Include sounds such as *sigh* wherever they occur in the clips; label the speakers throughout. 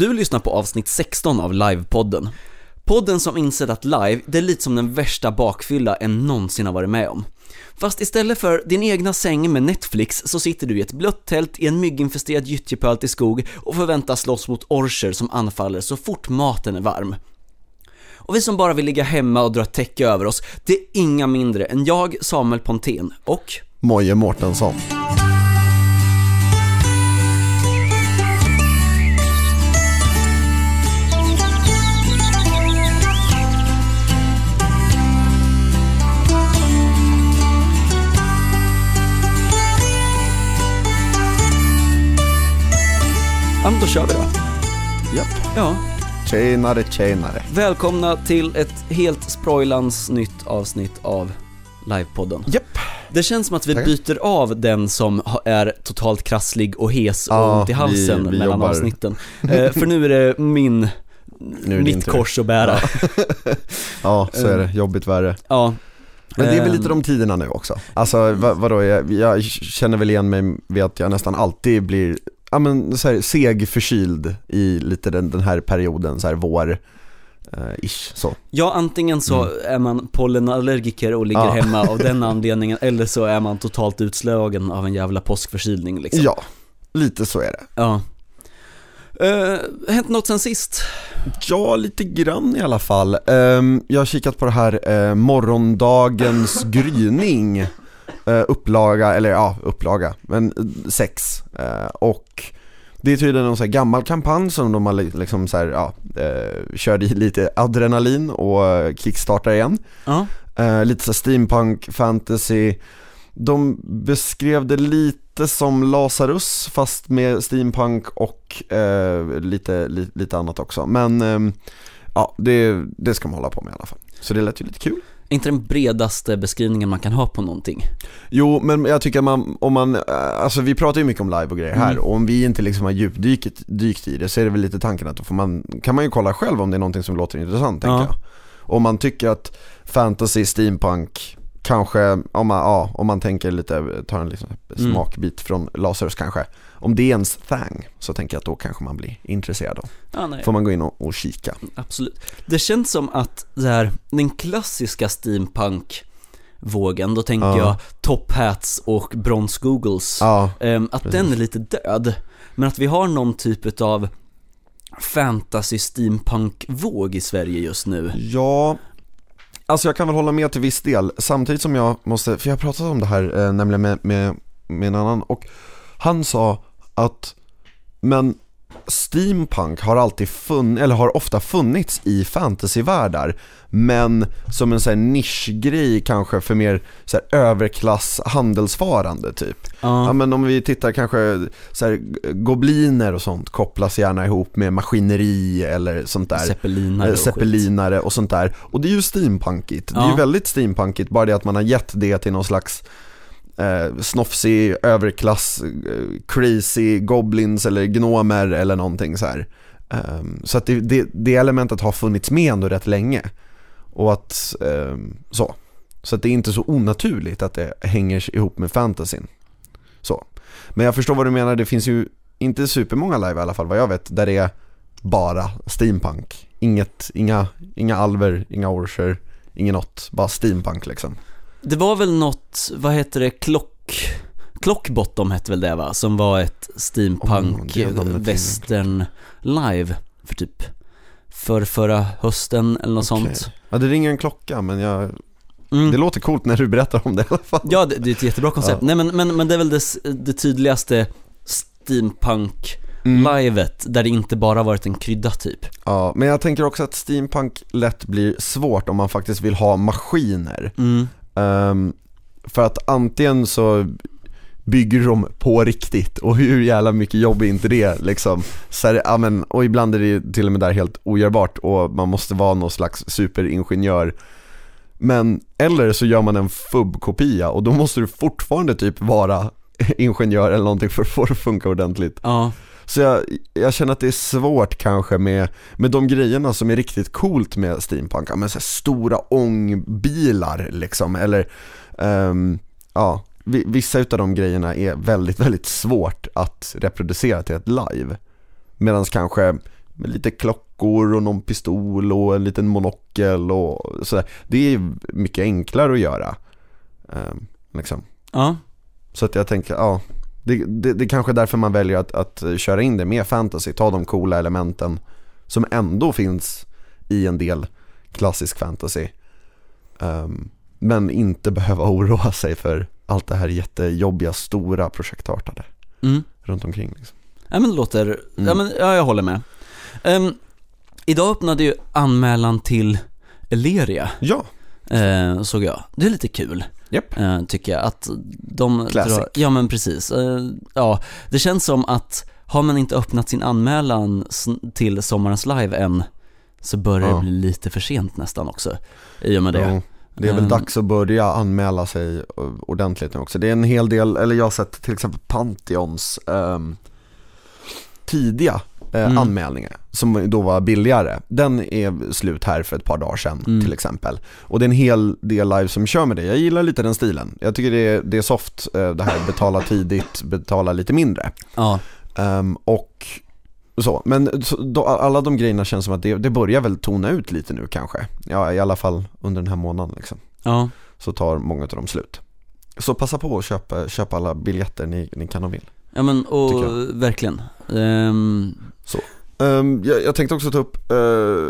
Speaker 1: Du lyssnar på avsnitt 16 av Livepodden. Podden som insett att live, det är lite som den värsta bakfylla en någonsin har varit med om. Fast istället för din egna säng med Netflix så sitter du i ett blött tält i en mygginfesterad gyttjepölt i skog och förväntas slåss mot orcher som anfaller så fort maten är varm. Och vi som bara vill ligga hemma och dra ett täcke över oss, det är inga mindre än jag, Samuel Pontén och
Speaker 2: Moje Mårtensson.
Speaker 1: Ja, men då kör vi då.
Speaker 2: Japp.
Speaker 1: Ja,
Speaker 2: Tjenare, tjenare.
Speaker 1: välkomna till ett helt sprojlans nytt avsnitt av Livepodden.
Speaker 2: Japp.
Speaker 1: Det känns som att vi
Speaker 2: Tackar.
Speaker 1: byter av den som är totalt krasslig och hes och
Speaker 2: Ja,
Speaker 1: ont i halsen
Speaker 2: vi- vi
Speaker 1: mellan
Speaker 2: jobbar.
Speaker 1: avsnitten. *laughs* Eh, för nu är det min,
Speaker 2: Nu är det din
Speaker 1: mitt
Speaker 2: tur.
Speaker 1: kors att bära.
Speaker 2: Ja, *laughs* så är det. Jobbigt värre.
Speaker 1: Ja.
Speaker 2: Men det är väl
Speaker 1: Ehm,
Speaker 2: lite de tiderna nu också. Alltså vad, vadå, jag, jag känner väl igen mig vid att jag nästan alltid blir, ja men så här, seg förkyld i lite den, den här perioden, så här vår, eh, ish så.
Speaker 1: Ja, antingen så är man pollenallergiker och ligger
Speaker 2: Mm. Ja.
Speaker 1: hemma av den *laughs* anledningen, eller så är man totalt utslagen av en jävla påskförkylning liksom.
Speaker 2: Ja, lite så är det.
Speaker 1: Ja. Uh, hänt något sen sist?
Speaker 2: Ja, lite grann i alla fall. Ehm, jag har kikat på det här eh, Morgondagens *laughs* gryning eh, Upplaga, eller ja, upplaga, men eh, sex. Eh, Och det är tydligen någon så gammal kampanj som de har li- liksom så här, ja, eh, körde i lite adrenalin och eh, kickstartar igen.
Speaker 1: Ja.
Speaker 2: eh, Lite så steampunk, fantasy. De beskrev det lite som Lazarus fast med steampunk och lite, li, lite annat också. Men ehm, ja, det, det ska man hålla på med i alla fall. Så det lät ju lite kul
Speaker 1: Inte den bredaste beskrivningen man kan ha på någonting.
Speaker 2: Jo, men jag tycker man, om man, eh, alltså vi pratar ju mycket om live och grejer här
Speaker 1: Mm.
Speaker 2: och om vi inte liksom har djupdykt dykt i det så är det väl lite tanken att då får man, kan man ju kolla själv om det är någonting som låter intressant tänker
Speaker 1: Ja.
Speaker 2: jag. Om man tycker att fantasy, steampunk, kanske, om man, ja, om man tänker lite, tar en liksom
Speaker 1: Mm.
Speaker 2: smakbit från Lazarus kanske. Om det är ens thang så tänker jag att då kanske man blir intresserad då.
Speaker 1: Nej.
Speaker 2: Får man gå in och, och kika.
Speaker 1: Absolut. Det känns som att det här, den klassiska steampunk-vågen, då tänker
Speaker 2: Ja.
Speaker 1: jag top hats och brons-googles,
Speaker 2: Ja,
Speaker 1: ehm, att
Speaker 2: precis.
Speaker 1: den är lite död. Men att vi har någon typ av fantasy steampunk-våg i Sverige just nu.
Speaker 2: Ja, alltså jag kan väl hålla med till viss del Samtidigt som jag måste, för jag har pratat om det här eh, nämligen med, med, med en annan och han sa att men steampunk har alltid funnits, eller har ofta funnits i fantasyvärldar men som en sån här nischgrej kanske för mer så här, överklass handelsfarande typ Ja
Speaker 1: Ja,
Speaker 2: men om vi tittar kanske så här, gobliner och sånt kopplas gärna ihop med maskineri eller sånt där
Speaker 1: zeppelinare
Speaker 2: Eh,
Speaker 1: och skit.
Speaker 2: Zeppelinare och sånt där. Och det är ju steampunkigt. Det är ju väldigt steampunkigt, bara det att man har gett det till någon slags eh, snofsig överklass, eh, crazy goblins eller gnomer eller någonting så här. Ehm, så att det, det, det elementet har funnits med ändå rätt länge. Och att, ehm, så. Så att det är inte så onaturligt att det hänger ihop med fantasyn. Så. Men jag förstår vad du menar, det finns ju inte supermånga live i alla fall vad jag vet, där det är bara steampunk. Inget, inga, inga alver, inga orcher, inget något, bara steampunk liksom.
Speaker 1: Det var väl något, vad heter det, klock... Clockbottom hette väl det va? Som var ett
Speaker 2: Oh,
Speaker 1: steampunk
Speaker 2: är-
Speaker 1: western live för typ för förra hösten eller något
Speaker 2: Okej.
Speaker 1: sånt.
Speaker 2: Ja det ringer en klocka men jag,
Speaker 1: Mm.
Speaker 2: det låter coolt när du berättar om det i alla fall.
Speaker 1: Ja, det, det är ett jättebra koncept.
Speaker 2: Ja.
Speaker 1: Nej men, men, men det är väl det, det tydligaste steampunk-livet,
Speaker 2: Mm.
Speaker 1: där det inte bara varit en krydda typ.
Speaker 2: Ja, men jag tänker också att steampunk lätt blir svårt om man faktiskt vill ha maskiner.
Speaker 1: Mm.
Speaker 2: Um, för att antingen så bygger de på riktigt och hur jävla mycket jobb är inte det liksom. Så här, amen, och ibland är det till och med där helt ogörbart och man måste vara någon slags superingenjör. Men, eller så gör man en FUB-kopia och då måste du fortfarande typ vara *laughs* ingenjör eller någonting för att få det att funka ordentligt.
Speaker 1: Ja,
Speaker 2: så jag, jag känner att det är svårt kanske med, med de grejerna som är riktigt coolt med steampunk, men så stora ångbilar liksom, eller ehm, ja, vi- vissa utav de grejerna är väldigt, väldigt svårt att reproducera till ett live. Medan kanske med lite klockor och någon pistol och en liten monokel och sådär. Det är mycket enklare att göra. Um, liksom.
Speaker 1: Ja,
Speaker 2: Så att jag tänker, ja, det, det, det kanske är därför man väljer att, att köra in det med fantasy, ta de coola elementen som ändå finns i en del klassisk fantasy. Ehm, men inte behöva oroa sig för allt det här jättejobbiga, stora projektartade
Speaker 1: mm.
Speaker 2: runt omkring. Liksom.
Speaker 1: Ja men det låter,
Speaker 2: Mm.
Speaker 1: ja men ja, jag håller med. Ehm, idag öppnade ju anmälan till Eleria,
Speaker 2: Ja,
Speaker 1: eh, såg jag. Det är lite kul.
Speaker 2: Japp.
Speaker 1: Eh, tycker jag att de
Speaker 2: Classic.
Speaker 1: drar, ja men precis. Eh, ja, det känns som att har man inte öppnat sin anmälan till sommarens live än så börjar
Speaker 2: Ja.
Speaker 1: det bli lite för sent nästan också i och med det.
Speaker 2: Jo, det är väl
Speaker 1: Ehm.
Speaker 2: dags att börja anmäla sig ordentligt nu också. Det är en hel del, eller jag har sett till exempel Pantheons ehm, tidiga eh,
Speaker 1: Mm.
Speaker 2: anmälningar som då var billigare. Den är slut här för ett par dagar sedan
Speaker 1: Mm.
Speaker 2: till exempel. Och det är en hel del live som kör med det. Jag gillar lite den stilen. Jag tycker det är, det är soft, eh, det här betala tidigt, betala lite mindre.
Speaker 1: Ja,
Speaker 2: Ehm, och så, men så, då, alla de grejerna känns som att det, det börjar väl tona ut lite nu kanske. Ja, i alla fall under den här månaden liksom.
Speaker 1: ja.
Speaker 2: Så tar många av dem slut. Så passa på att köpa, köpa alla biljetter ni, ni kan och vill.
Speaker 1: Ja men och verkligen. Ehm,
Speaker 2: Ehm, jag, jag tänkte också ta upp uh,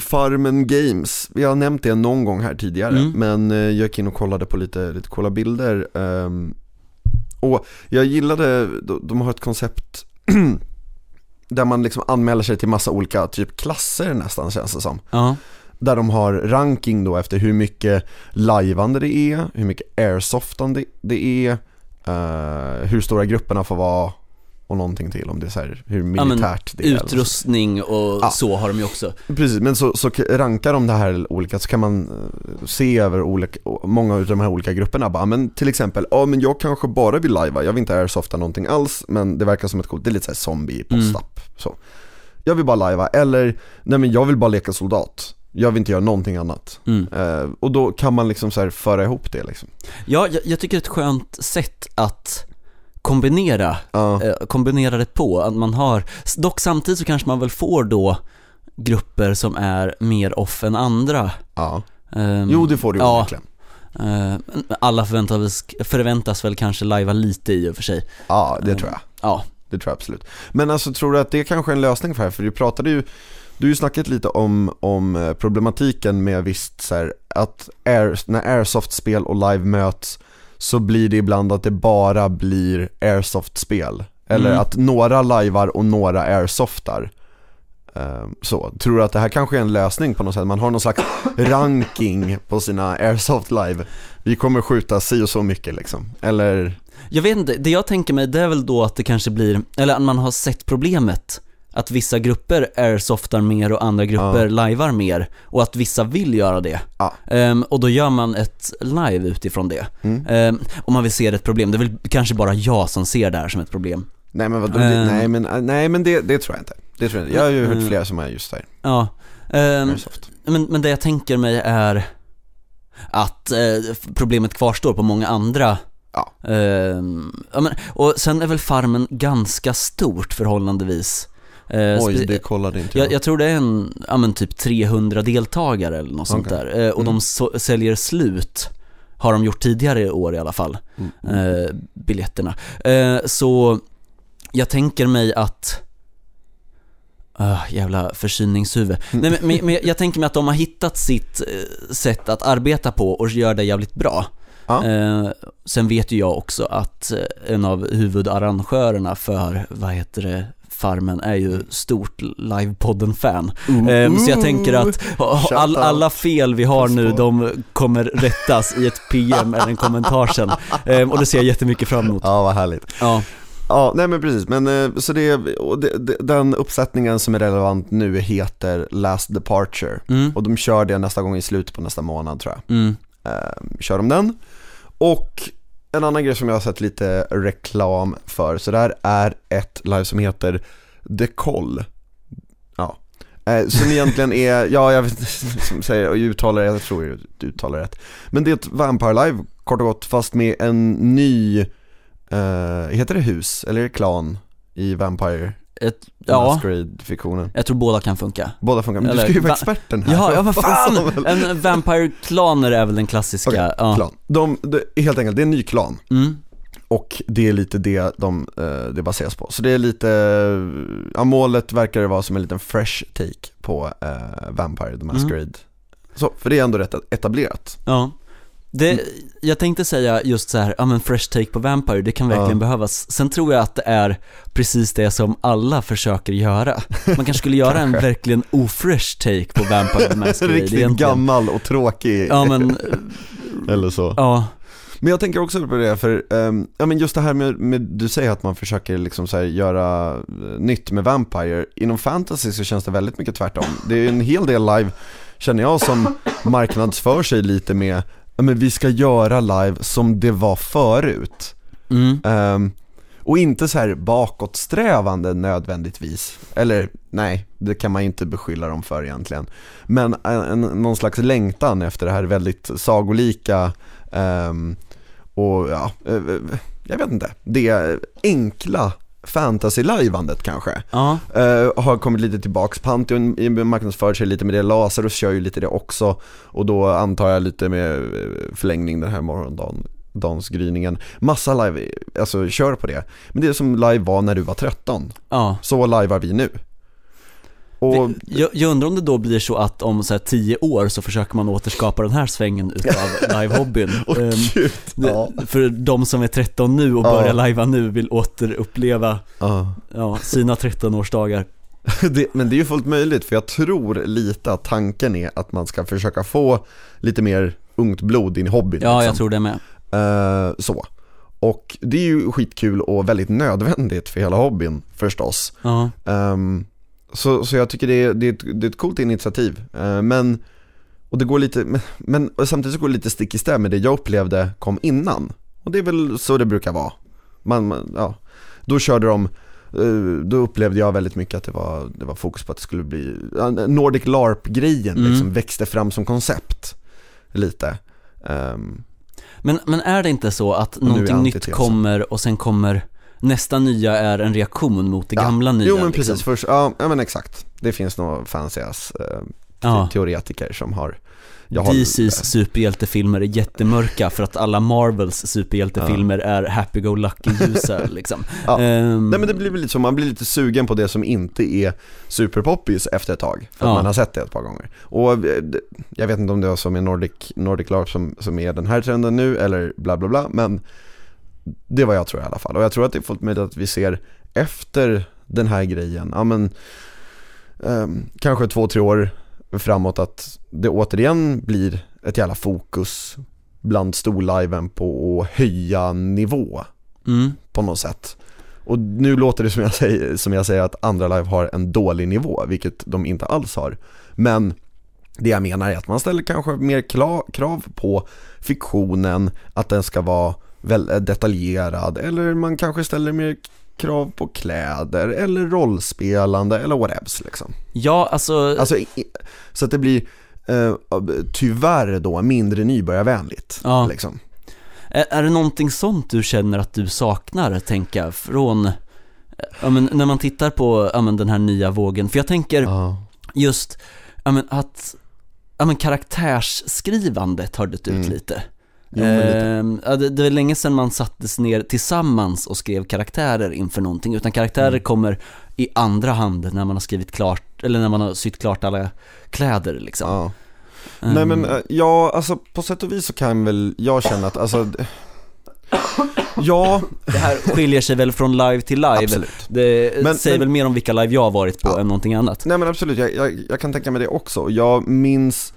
Speaker 2: Farmen Games. Vi har nämnt det någon gång här tidigare,
Speaker 1: Mm.
Speaker 2: men uh, jag gick in och kollade på lite, lite coola bilder. Ehm, och jag gillade, de, de har ett koncept *clears throat* där man liksom anmäler sig till massa olika typ klasser nästan känns det som.
Speaker 1: ja,
Speaker 2: Där de har ranking då efter hur mycket lajvande det är, hur mycket airsoftande det är, eh, hur stora grupperna får vara och någonting till om det är så här, hur militärt det är. så.
Speaker 1: utrustning och
Speaker 2: Ja.
Speaker 1: så har de ju också.
Speaker 2: Precis, men så, så rankar de det här olika så kan man eh, se över olika, många av de här olika grupperna bara, men till exempel, ja men jag kanske bara vill lajva, jag vill inte airsofta någonting alls men det verkar som ett coolt, det är lite såhär zombie postapp så. Jag vill bara lajva, eller nej men jag vill bara leka soldat, jag vill inte göra någonting annat.
Speaker 1: Mm.
Speaker 2: Eh, och då kan man liksom så här föra ihop det liksom.
Speaker 1: Ja, jag, jag tycker det är ett skönt sätt att kombinera,
Speaker 2: Ja,
Speaker 1: eh, kombinera det på, att man har, dock samtidigt så kanske man väl får då grupper som är mer off än andra.
Speaker 2: ja.
Speaker 1: Ehm,
Speaker 2: Jo det får du
Speaker 1: ja.
Speaker 2: onekligen.
Speaker 1: eh, alla förväntas, förväntas väl kanske lajva lite i och för sig.
Speaker 2: Ja, det tror jag.
Speaker 1: Ja,
Speaker 2: Det tror jag absolut. Men alltså tror du att det kanske är en lösning för det här? För du pratade ju, du har ju snackat lite om, om eh, problematiken med visst så här, att air, när airsoft-spel och live möts så blir det ibland att det bara blir airsoft-spel. Eller
Speaker 1: Mm.
Speaker 2: att några lajvar och några airsoftar. Ehm, Så, tror du att det här kanske är en lösning på något sätt? Man har någon slags *coughs* ranking på sina airsoft live. Vi kommer skjuta si och så mycket liksom. Eller,
Speaker 1: jag vet inte, det jag tänker mig det är väl då att det kanske blir, eller att man har sett problemet. Att vissa grupper airsoftar mer och andra grupper lajvar mer och att vissa vill göra det.
Speaker 2: Ja.
Speaker 1: Ehm, och då gör man ett live utifrån det.
Speaker 2: Mm.
Speaker 1: Ehm, om man vill se det ett problem, det är väl kanske bara jag som ser det här som ett problem.
Speaker 2: Nej men vadå,
Speaker 1: Ehm.
Speaker 2: nej men, nej, men det, det tror jag inte. Det tror jag inte. Jag har ju hört
Speaker 1: Mm.
Speaker 2: flera som är just där.
Speaker 1: Ja, ehm,
Speaker 2: Airsoft.
Speaker 1: men, men det jag tänker mig är att eh, problemet kvarstår på många andra
Speaker 2: Ja.
Speaker 1: Ehm, ja, men, och sen är väl farmen ganska stort förhållandevis. Eh,
Speaker 2: Oj, det kollade inte
Speaker 1: jag,
Speaker 2: jag.
Speaker 1: jag tror det är en, ja men typ 300 deltagare eller något sånt
Speaker 2: Okej.
Speaker 1: där. Eh, och
Speaker 2: Mm.
Speaker 1: de så, säljer slut, har de gjort tidigare i år i alla fall,
Speaker 2: Mm.
Speaker 1: eh, biljetterna. Så jag tänker mig att Uh, jävla förkylningshuvud. Nej, men, men, jag tänker mig att de har hittat sitt sätt att arbeta på och gör det jävligt bra.
Speaker 2: Ja.
Speaker 1: Eh, sen vet ju jag också att en av huvudarrangörerna för, vad heter det, Farmen är ju stort livepodden-fan. Eh, så jag tänker att all, alla fel vi har nu, de kommer rättas i ett PM eller en kommentar sen. Eh, och det ser jag jättemycket fram emot.
Speaker 2: Ja, vad härligt.
Speaker 1: Ja,
Speaker 2: Ja, nej men precis, men eh, så det, det, den uppsättningen som är relevant nu heter Last Departure.
Speaker 1: mm,
Speaker 2: Och de kör det nästa gång i slutet på nästa månad tror jag.
Speaker 1: mm,
Speaker 2: Eh, kör de den. Och en annan grej som jag har sett lite reklam för, så där är ett live som heter The Call. Ja. Eh, som *laughs* egentligen är, ja jag vet *laughs* som säger, och jag uttalar jag tror du uttalar rätt. Men det är ett Vampire Live, kort och gott, fast med en ny, eh, heter det hus, eller är det klan i Vampire?
Speaker 1: Ett, ja,
Speaker 2: Masquerade-fiktionen.
Speaker 1: jag tror båda kan funka.
Speaker 2: Båda funkar, men
Speaker 1: Eller-
Speaker 2: du ska ju vara
Speaker 1: va-
Speaker 2: experten här.
Speaker 1: Ja, ja vad fan! En Vampire-klaner är väl den klassiska,
Speaker 2: Okej,
Speaker 1: ja.
Speaker 2: Klan. De, det, helt enkelt, det är en ny klan.
Speaker 1: Mm.
Speaker 2: Och det är lite det de, eh, det baseras på. Så det är lite, ja målet verkar det vara som en liten fresh take på eh, Vampire the Masquerade. Så, för det är ändå rätt etablerat.
Speaker 1: Ja. Det,
Speaker 2: Mm.
Speaker 1: jag tänkte säga just så här, ja men fresh take på Vampire, det kan verkligen
Speaker 2: Ja.
Speaker 1: behövas. Sen tror jag att det är precis det som alla försöker göra. Man kanske skulle *laughs* göra en verkligen ofresh take på Vampire the Masquerade *laughs*
Speaker 2: Riktigt
Speaker 1: egentligen.
Speaker 2: gammal och tråkig,
Speaker 1: Ja men, *laughs*
Speaker 2: eller så.
Speaker 1: ja,
Speaker 2: Men jag tänker också på det, för ehm, ja, men just det här med, med, du säger att man försöker liksom så göra eh, nytt med Vampire. Inom fantasy så känns det väldigt mycket tvärtom. Det är en hel del live, känner jag, som marknadsför sig lite med, men vi ska göra live som det var förut.
Speaker 1: mm.
Speaker 2: Ehm, och inte så här bakåtsträvande nödvändigtvis. Eller nej, det kan man ju inte beskylla dem för egentligen. Men en, någon slags längtan efter det här väldigt sagolika ehm, och ja, eh, jag vet inte, det enkla fantasy-lajvandet kanske.
Speaker 1: ja,
Speaker 2: Eh, har kommit lite tillbaks, Pantheon marknadsför sig lite med det, Lazarus kör ju lite det också och då antar jag lite med eh, förlängning den här morgondansgryningen. Massa live, alltså kör på det. Men det är som live var när du var 13,
Speaker 1: ja.
Speaker 2: så livear vi nu. Och
Speaker 1: Jag, jag undrar om det då blir så att om så tio år så försöker man återskapa den här svängen utav *laughs* livehobbyn.
Speaker 2: Gud,
Speaker 1: det-
Speaker 2: ja.
Speaker 1: För de som är 13 nu och
Speaker 2: Ja.
Speaker 1: börjar lajva nu vill återuppleva
Speaker 2: Ja.
Speaker 1: ja, sina 13-årsdagar. *laughs*
Speaker 2: Det, men det är ju fullt möjligt för jag tror lite att tanken är att man ska försöka få lite mer ungt blod in i hobbyn.
Speaker 1: Ja, jag
Speaker 2: liksom.
Speaker 1: tror det med.
Speaker 2: Eh, så. Och det är ju skitkul och väldigt nödvändigt för hela hobbyn förstås.
Speaker 1: Ja,
Speaker 2: Ehm, så, så jag tycker det är, det är, ett, det är ett coolt initiativ. Eh, men, och det går lite, men, men samtidigt så går det lite stick i stäv med det jag upplevde kom innan. Och det är väl så det brukar vara. Man, man, ja. Då körde de, eh, då upplevde jag väldigt mycket att det var, det var fokus på att det skulle bli, Nordic LARP-grejen
Speaker 1: Mm.
Speaker 2: liksom växte fram som koncept. Lite. Ehm,
Speaker 1: men, men är det inte så att någonting nytt kommer och sen kommer nästa nya är en reaktion mot det
Speaker 2: Ja.
Speaker 1: gamla nya?
Speaker 2: Jo men precis,
Speaker 1: liksom?
Speaker 2: först, ja, ja men exakt. Det finns nog fancy ass eh, teoretiker som har
Speaker 1: DC's superhjältefilmer är jättemörka för att alla Marvels superhjältefilmer är happy-go-lucky-ljusa *laughs* liksom.
Speaker 2: Ja.
Speaker 1: Ehm,
Speaker 2: Nej men det blir väl lite så, man blir lite sugen på det som inte är superpoppis efter ett tag. För att
Speaker 1: Ja.
Speaker 2: man har sett det ett par gånger. Och eh, jag vet inte om det är som är Nordic, Nordic LARP som, som är den här trenden nu eller bla bla bla. Men det var jag tror i alla fall. Och jag tror att det är fullt möjligt att vi ser efter den här grejen, ja men ehm, kanske två, tre år framåt att det återigen blir ett jävla fokus bland storliven på att höja nivå
Speaker 1: mm.
Speaker 2: på något sätt. Och nu låter det som jag, säger, som jag säger att andra live har en dålig nivå, vilket de inte alls har. Men det jag menar är att man ställer kanske mer krav på fiktionen, att den ska vara väl eh, detaljerad, eller man kanske ställer mer krav på kläder, eller rollspelande, eller whatevs liksom.
Speaker 1: Ja, alltså,
Speaker 2: Alltså, så att det blir eh, tyvärr då mindre nybörjarvänligt.
Speaker 1: Ja.
Speaker 2: Liksom.
Speaker 1: är, är det någonting sånt du känner att du saknar, tänka, från, ja men när man tittar på, ja men den här nya vågen, för jag tänker
Speaker 2: Ja.
Speaker 1: just, ja men att, ja men karaktärsskrivandet har dött ut
Speaker 2: Mm.
Speaker 1: lite.
Speaker 2: Jo.
Speaker 1: Ehm, ja, det, det var länge sedan man sattes ner tillsammans och skrev karaktärer inför någonting, utan karaktärer
Speaker 2: Mm.
Speaker 1: kommer i andra hand när man har skrivit klart, eller när man har sytt klart alla kläder liksom.
Speaker 2: Ja.
Speaker 1: Ehm,
Speaker 2: Nej men eh, ja, alltså på sätt och vis så kan väl jag känna att alltså Ja,
Speaker 1: Det här skiljer sig väl från live till live.
Speaker 2: absolut.
Speaker 1: Det
Speaker 2: Men-
Speaker 1: säger
Speaker 2: men-
Speaker 1: väl mer om vilka live jag har varit på
Speaker 2: Ja.
Speaker 1: än någonting annat.
Speaker 2: Nej men absolut, jag, jag, jag kan tänka mig det också. Jag minns,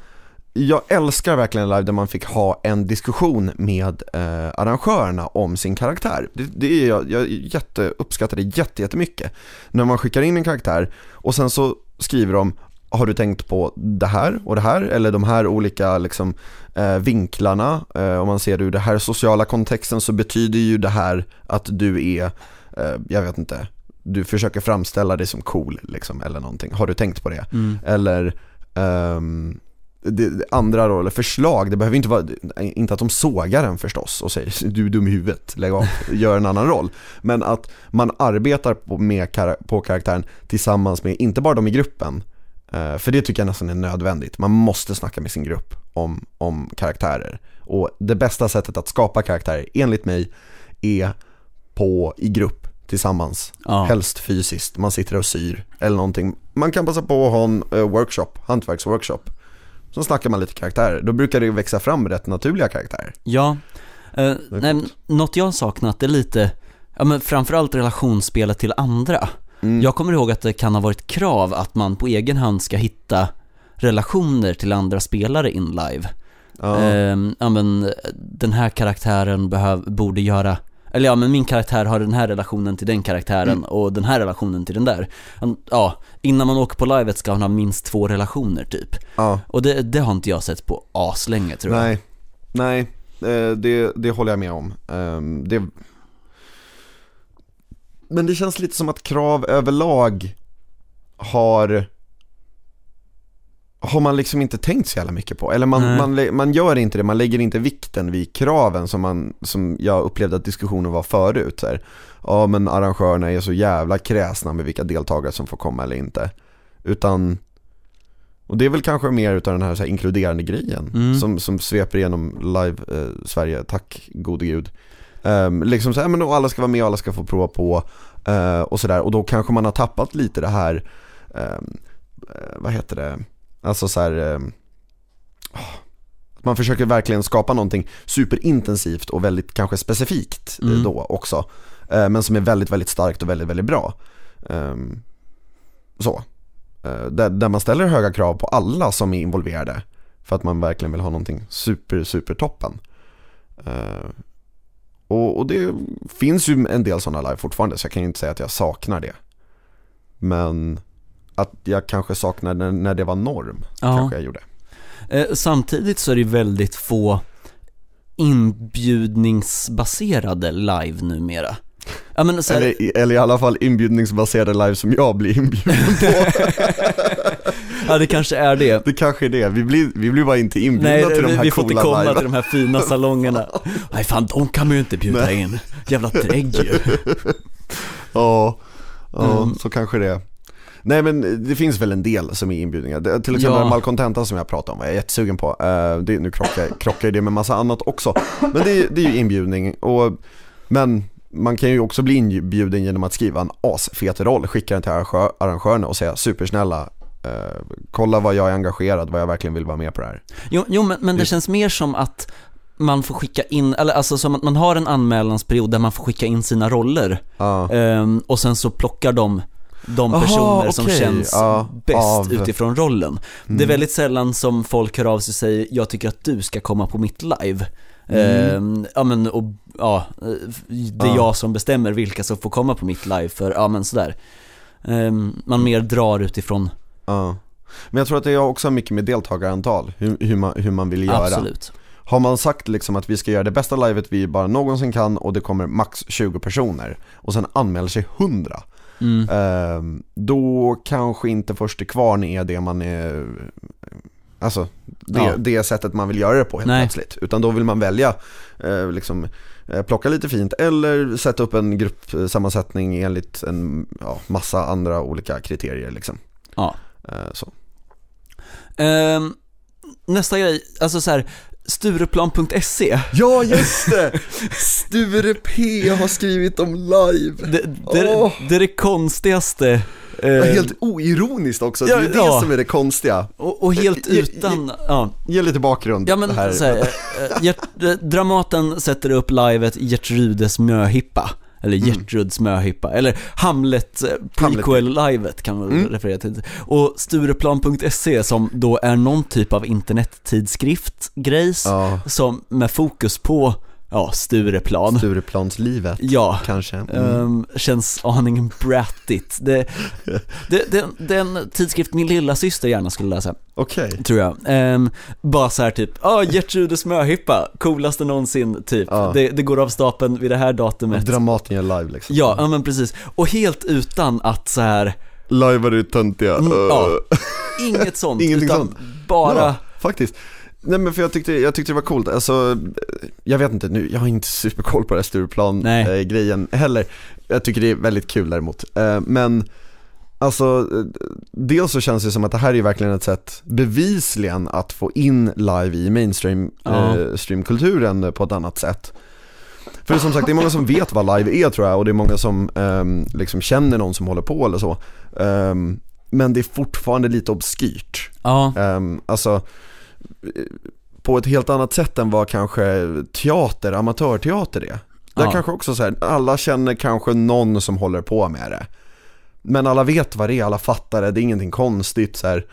Speaker 2: jag älskar verkligen live där man fick ha en diskussion med eh, arrangörerna om sin karaktär. Det, det är jag, jag jätte, uppskattar det jätte, jättemycket. När man skickar in en karaktär och sen så skriver de har du tänkt på det här och det här eller de här olika liksom, eh, vinklarna? Eh, om man ser det ur den här sociala kontexten så betyder ju det här att du är, eh, jag vet inte, du försöker framställa dig som cool liksom, eller någonting. Har du tänkt på det?
Speaker 1: Mm.
Speaker 2: Eller, ehm, det, andra roller, förslag, det behöver inte vara, inte att de sågar en förstås och säger du är dum i huvudet, lägg av, gör en annan roll. Men att man arbetar på, med, på karaktären tillsammans med, inte bara de i gruppen, eh, för det tycker jag nästan är nödvändigt. Man måste snacka med sin grupp om, om karaktärer. Och det bästa sättet att skapa karaktärer, enligt mig, är på, i grupp tillsammans. Ja. Helst fysiskt, man sitter och syr eller någonting. Man kan passa på att ha en uh, workshop, hantverksworkshop. Så snackar man lite karaktärer, då brukar det växa fram rätt naturliga karaktärer.
Speaker 1: Ja, uh, nej, något jag saknat är lite, ja men framförallt relationsspelet till andra. Mm. Jag kommer ihåg att det kan ha varit krav att man på egen hand ska hitta relationer till andra spelare in live. Ja. Uh, ja men den här karaktären behöv, borde göra eller ja men min karaktär har den här relationen till den karaktären mm. och den här relationen till den där. Ja, innan man åker på livet ska man ha minst två relationer typ. Ja. Och det, det har inte jag sett på aslänge tror
Speaker 2: jag. Nej, nej, eh, det, det håller jag med om. Ehm, det... Men det känns lite som att krav överlag har har man liksom inte tänkt så jävla mycket på. Eller man, man, man gör inte det, man lägger inte vikten vid kraven som, man, som jag upplevde att diskussionen var förut. Så här. Ja men arrangörerna är så jävla kräsna med vilka deltagare som får komma eller inte. Utan, och det är väl kanske mer utav den här, så här inkluderande grejen mm. som, som sveper igenom live eh, Sverige, tack gode gud. Um, liksom så här, men då alla ska vara med och alla ska få prova på uh, och sådär. Och då kanske man har tappat lite det här, um, vad heter det? Alltså så här, eh, man försöker verkligen skapa någonting superintensivt och väldigt kanske specifikt eh, mm. då också. Eh, men som är väldigt, väldigt starkt och väldigt, väldigt bra. Ehm, så. Eh, där, där, man ställer höga krav på alla som är involverade. För att man verkligen vill ha någonting super, super toppen. Och, och, det finns ju en del sådana live fortfarande så jag kan ju inte säga att jag saknar det. Men att jag kanske saknade när det var norm, ja. kanske jag gjorde.
Speaker 1: Eh, samtidigt så är det väldigt få inbjudningsbaserade live numera.
Speaker 2: Ja, men så här... eller, eller i alla fall inbjudningsbaserade live som jag blir inbjuden på. *laughs*
Speaker 1: ja det kanske är det.
Speaker 2: Det kanske är det, vi blir, vi blir bara inte inbjudna Nej, till de här
Speaker 1: vi
Speaker 2: får
Speaker 1: inte komma live. till de här fina *laughs* salongerna. Nej fan, de kan man ju inte bjuda Nej. in. Jävla drägg ju. *laughs*
Speaker 2: Ja, ja mm. så kanske det är. Nej men det finns väl en del som är inbjudningar. Till exempel ja. Malcontenta som jag pratade om, jag är jättesugen på. Uh, det, nu krockar, krockar det med massa annat också. Men det, det är ju inbjudning. Och, men man kan ju också bli inbjuden genom att skriva en asfet roll, skicka den till arrangörerna och säga supersnälla uh, kolla vad jag är engagerad, vad jag verkligen vill vara med på det här.
Speaker 1: Jo, jo men, men det känns mer som att man får skicka in, eller alltså som att man har en anmälansperiod där man får skicka in sina roller. Uh. Um, och sen så plockar de de personer Aha, okay. som känns ja, bäst av... utifrån rollen. Mm. Det är mm. väldigt sällan som folk hör av sig och säger jag tycker att du ska komma på mitt live. Mm. Uh, ja men och, ja, det är ja. jag som bestämmer vilka som får komma på mitt live för, ja men sådär. Uh, man mer drar utifrån
Speaker 2: Ja. Men jag tror att det också har mycket med deltagarantal, hur, hur, man, hur man vill göra.
Speaker 1: Absolut.
Speaker 2: Har man sagt liksom att vi ska göra det bästa livet vi bara någonsin kan och det kommer max 20 personer och sen anmäler sig 100 Mm. Ehm, då kanske inte först till kvarn är det man är Alltså det, ja. det sättet man vill göra det på helt Nej. plötsligt. Utan då vill man välja, eh, liksom, eh, plocka lite fint eller sätta upp en gruppsammansättning enligt en ja, massa andra olika kriterier. Liksom.
Speaker 1: Ja.
Speaker 2: Eh, så.
Speaker 1: Um, nästa grej, alltså så här, Stureplan.se
Speaker 2: Ja just det! Sture P har skrivit om live
Speaker 1: Det, det, oh. det är det konstigaste
Speaker 2: eh, Helt oironiskt också, ja, det är det ja. som är det konstiga
Speaker 1: Och, och helt utan,
Speaker 2: ge, ja Ge lite bakgrund
Speaker 1: Ja men här. Så här, eh, Dramaten sätter upp livet Gertrudes möhippa eller mm. Gertruds möhippa, eller Hamlet eh, prequel-livet kan man mm. referera till. Och Stureplan.se som då är någon typ av internettidskrift-grejs ja. som med fokus på ja, Stureplan.
Speaker 2: Stureplanslivet,
Speaker 1: ja,
Speaker 2: kanske. Mm.
Speaker 1: Um, känns aningen brattigt. Det, det, det, det är en tidskrift min lilla syster gärna skulle läsa.
Speaker 2: Okej. Okay.
Speaker 1: Tror jag. Um, bara så här typ, ja, oh, Gertrudes möhippa, coolaste någonsin, typ. Ja. Det, det, går av stapeln vid det här datumet.
Speaker 2: Dramaten gör live liksom.
Speaker 1: Ja, ja men precis. Och helt utan att så här
Speaker 2: Live är du töntiga. Mm,
Speaker 1: ja, inget sånt. *laughs* Ingenting utan sånt. bara ja
Speaker 2: faktiskt. Nej men för jag tyckte, jag tyckte det var coolt, alltså jag vet inte nu, jag har inte *laughs* superkoll på det här Stureplan-grejen heller. Jag tycker det är väldigt kul däremot. Eh, men Alltså, eh, dels så känns det som att det här är verkligen ett sätt bevisligen att få in live i mainstream
Speaker 1: Ja.
Speaker 2: eh, streamkulturen på ett annat sätt. För som sagt, det är många som vet vad live är tror jag och det är många som ehm, liksom känner någon som håller på eller så. Ehm, men det är fortfarande lite obskyrt.
Speaker 1: Ja,
Speaker 2: Um, alltså eh, på ett helt annat sätt än vad kanske teater, amatörteater är. Där
Speaker 1: Ja.
Speaker 2: kanske också så här, alla känner kanske någon som håller på med det. Men alla vet vad det är, alla fattar det, det är ingenting konstigt så här.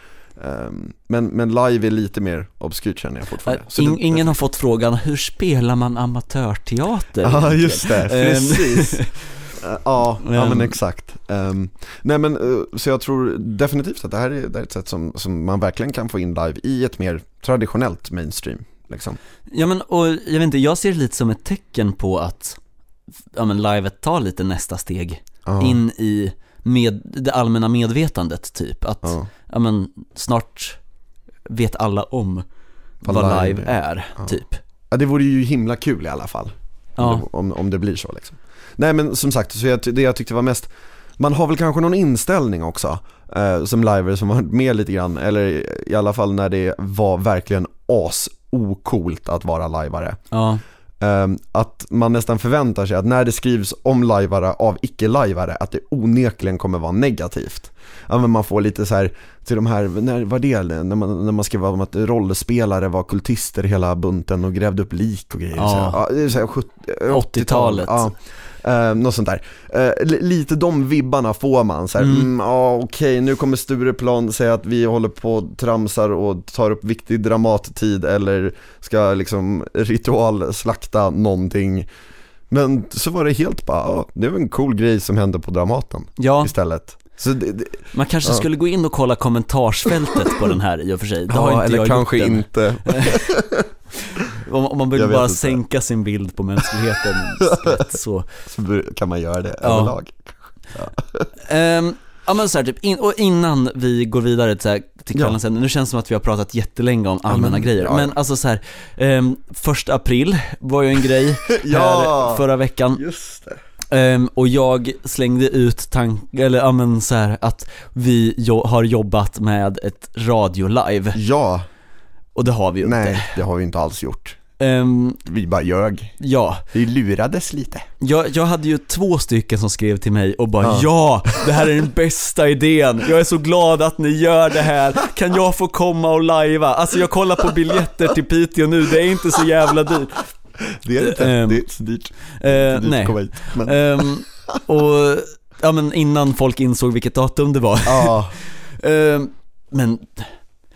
Speaker 2: Ehm, men, men live är lite mer obskyrt känner jag fortfarande.
Speaker 1: In,
Speaker 2: det-
Speaker 1: ingen har fått frågan, hur spelar man amatörteater?
Speaker 2: Ja just det,
Speaker 1: Ehm,
Speaker 2: precis. *laughs* Eh, Ja, ja men exakt. Ehm, nej men eh, så jag tror definitivt att det här är, det här är ett sätt som, som man verkligen kan få in live i ett mer traditionellt mainstream. Liksom.
Speaker 1: Ja men och jag vet inte, jag ser det lite som ett tecken på att ja, men livet tar lite nästa steg
Speaker 2: Ja,
Speaker 1: in i med, det allmänna medvetandet typ. Att
Speaker 2: ja.
Speaker 1: ja, men, snart vet alla om
Speaker 2: Vad
Speaker 1: vad,
Speaker 2: live
Speaker 1: live är,
Speaker 2: Ja.
Speaker 1: typ.
Speaker 2: Ja det vore ju himla kul i alla fall. Om, det, om, om det blir så liksom. Nej men som sagt, så jag, det jag tyckte var mest Man har väl kanske någon inställning också eh, Som liver som varit med lite grann Eller i alla fall när det var verkligen as ocoolt att vara lajvare
Speaker 1: Ja,
Speaker 2: eh, Att man nästan förväntar sig att när det skrivs om lajvare av icke-lajvare Att det onekligen kommer vara negativt Ja men man får lite så här till de här, när var det? När man, när man skrev om att rollspelare var kultister hela bunten och grävde upp lik och grejer.
Speaker 1: Ja.
Speaker 2: Så ja, det är så här 70,
Speaker 1: 80-talet.
Speaker 2: Ja. Eh, något sånt där. Eh, li- lite de vibbarna får man. Så här,
Speaker 1: Mm.
Speaker 2: mm. ja okej nu kommer Stureplan säga att vi håller på och tramsar och tar upp viktig dramattid eller ska liksom ritualslakta någonting. Men så var det helt bara, ja, det var en cool grej som hände på Dramaten
Speaker 1: ja
Speaker 2: istället. Så det, det,
Speaker 1: man kanske
Speaker 2: Ja.
Speaker 1: skulle gå in och kolla kommentarsfältet på den här i och för sig. Det har
Speaker 2: ja,
Speaker 1: inte
Speaker 2: eller
Speaker 1: jag
Speaker 2: kanske
Speaker 1: gjort
Speaker 2: inte. *laughs* *laughs*
Speaker 1: Om, om man vill bara
Speaker 2: inte.
Speaker 1: sänka sin bild på mänskligheten lätt så. *laughs*
Speaker 2: Så kan man göra det
Speaker 1: Ja.
Speaker 2: överlag. *laughs*
Speaker 1: Ehm, ja men så här, typ, in, och innan vi går vidare till, här, till
Speaker 2: Ja.
Speaker 1: kvällens ämne, nu känns det som att vi har pratat jättelänge om allmänna
Speaker 2: men-
Speaker 1: grejer,
Speaker 2: ja,
Speaker 1: men
Speaker 2: ja.
Speaker 1: alltså så här, ehm, första april var ju en grej *laughs*
Speaker 2: Ja.
Speaker 1: här förra veckan,
Speaker 2: Just det.
Speaker 1: Ehm, och jag slängde ut tank, eller ja men så här, att vi jo- har jobbat med ett radio-live,
Speaker 2: Ja,
Speaker 1: och det har vi ju inte.
Speaker 2: nej det har vi inte alls gjort.
Speaker 1: Ehm,
Speaker 2: Vi bara ljög.
Speaker 1: ja,
Speaker 2: Vi lurades lite.
Speaker 1: jag, jag hade ju två stycken som skrev till mig och bara
Speaker 2: Ja.
Speaker 1: ja. det här är den bästa idén, jag är så glad att ni gör det här, kan jag få komma och lajva? Alltså jag kollar på biljetter till Piteå nu, det är inte så jävla dyrt.
Speaker 2: Det är inte,
Speaker 1: Ehm,
Speaker 2: det är så dyrt.
Speaker 1: Eh,
Speaker 2: dyrt
Speaker 1: nej,
Speaker 2: hit. Men,
Speaker 1: Ehm, och ja men innan folk insåg vilket datum det var.
Speaker 2: ja, *laughs*
Speaker 1: Ehm, men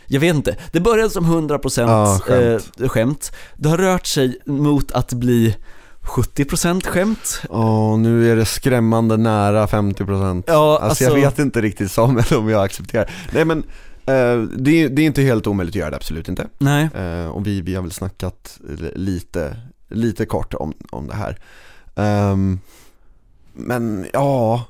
Speaker 1: jag vet inte, det började som 100%
Speaker 2: Ja, skämt.
Speaker 1: eh, skämt. Det har rört sig mot att bli 70% skämt.
Speaker 2: Åh, nu är det skrämmande nära 50%
Speaker 1: Ja,
Speaker 2: alltså, jag vet inte riktigt Samuel *laughs* om jag accepterar. Nej men, eh, det, är, det är inte helt omöjligt att göra det, absolut inte.
Speaker 1: Nej,
Speaker 2: Eh, och vi, vi har väl snackat li- lite, lite kort om, om det här. Ehm, men ja,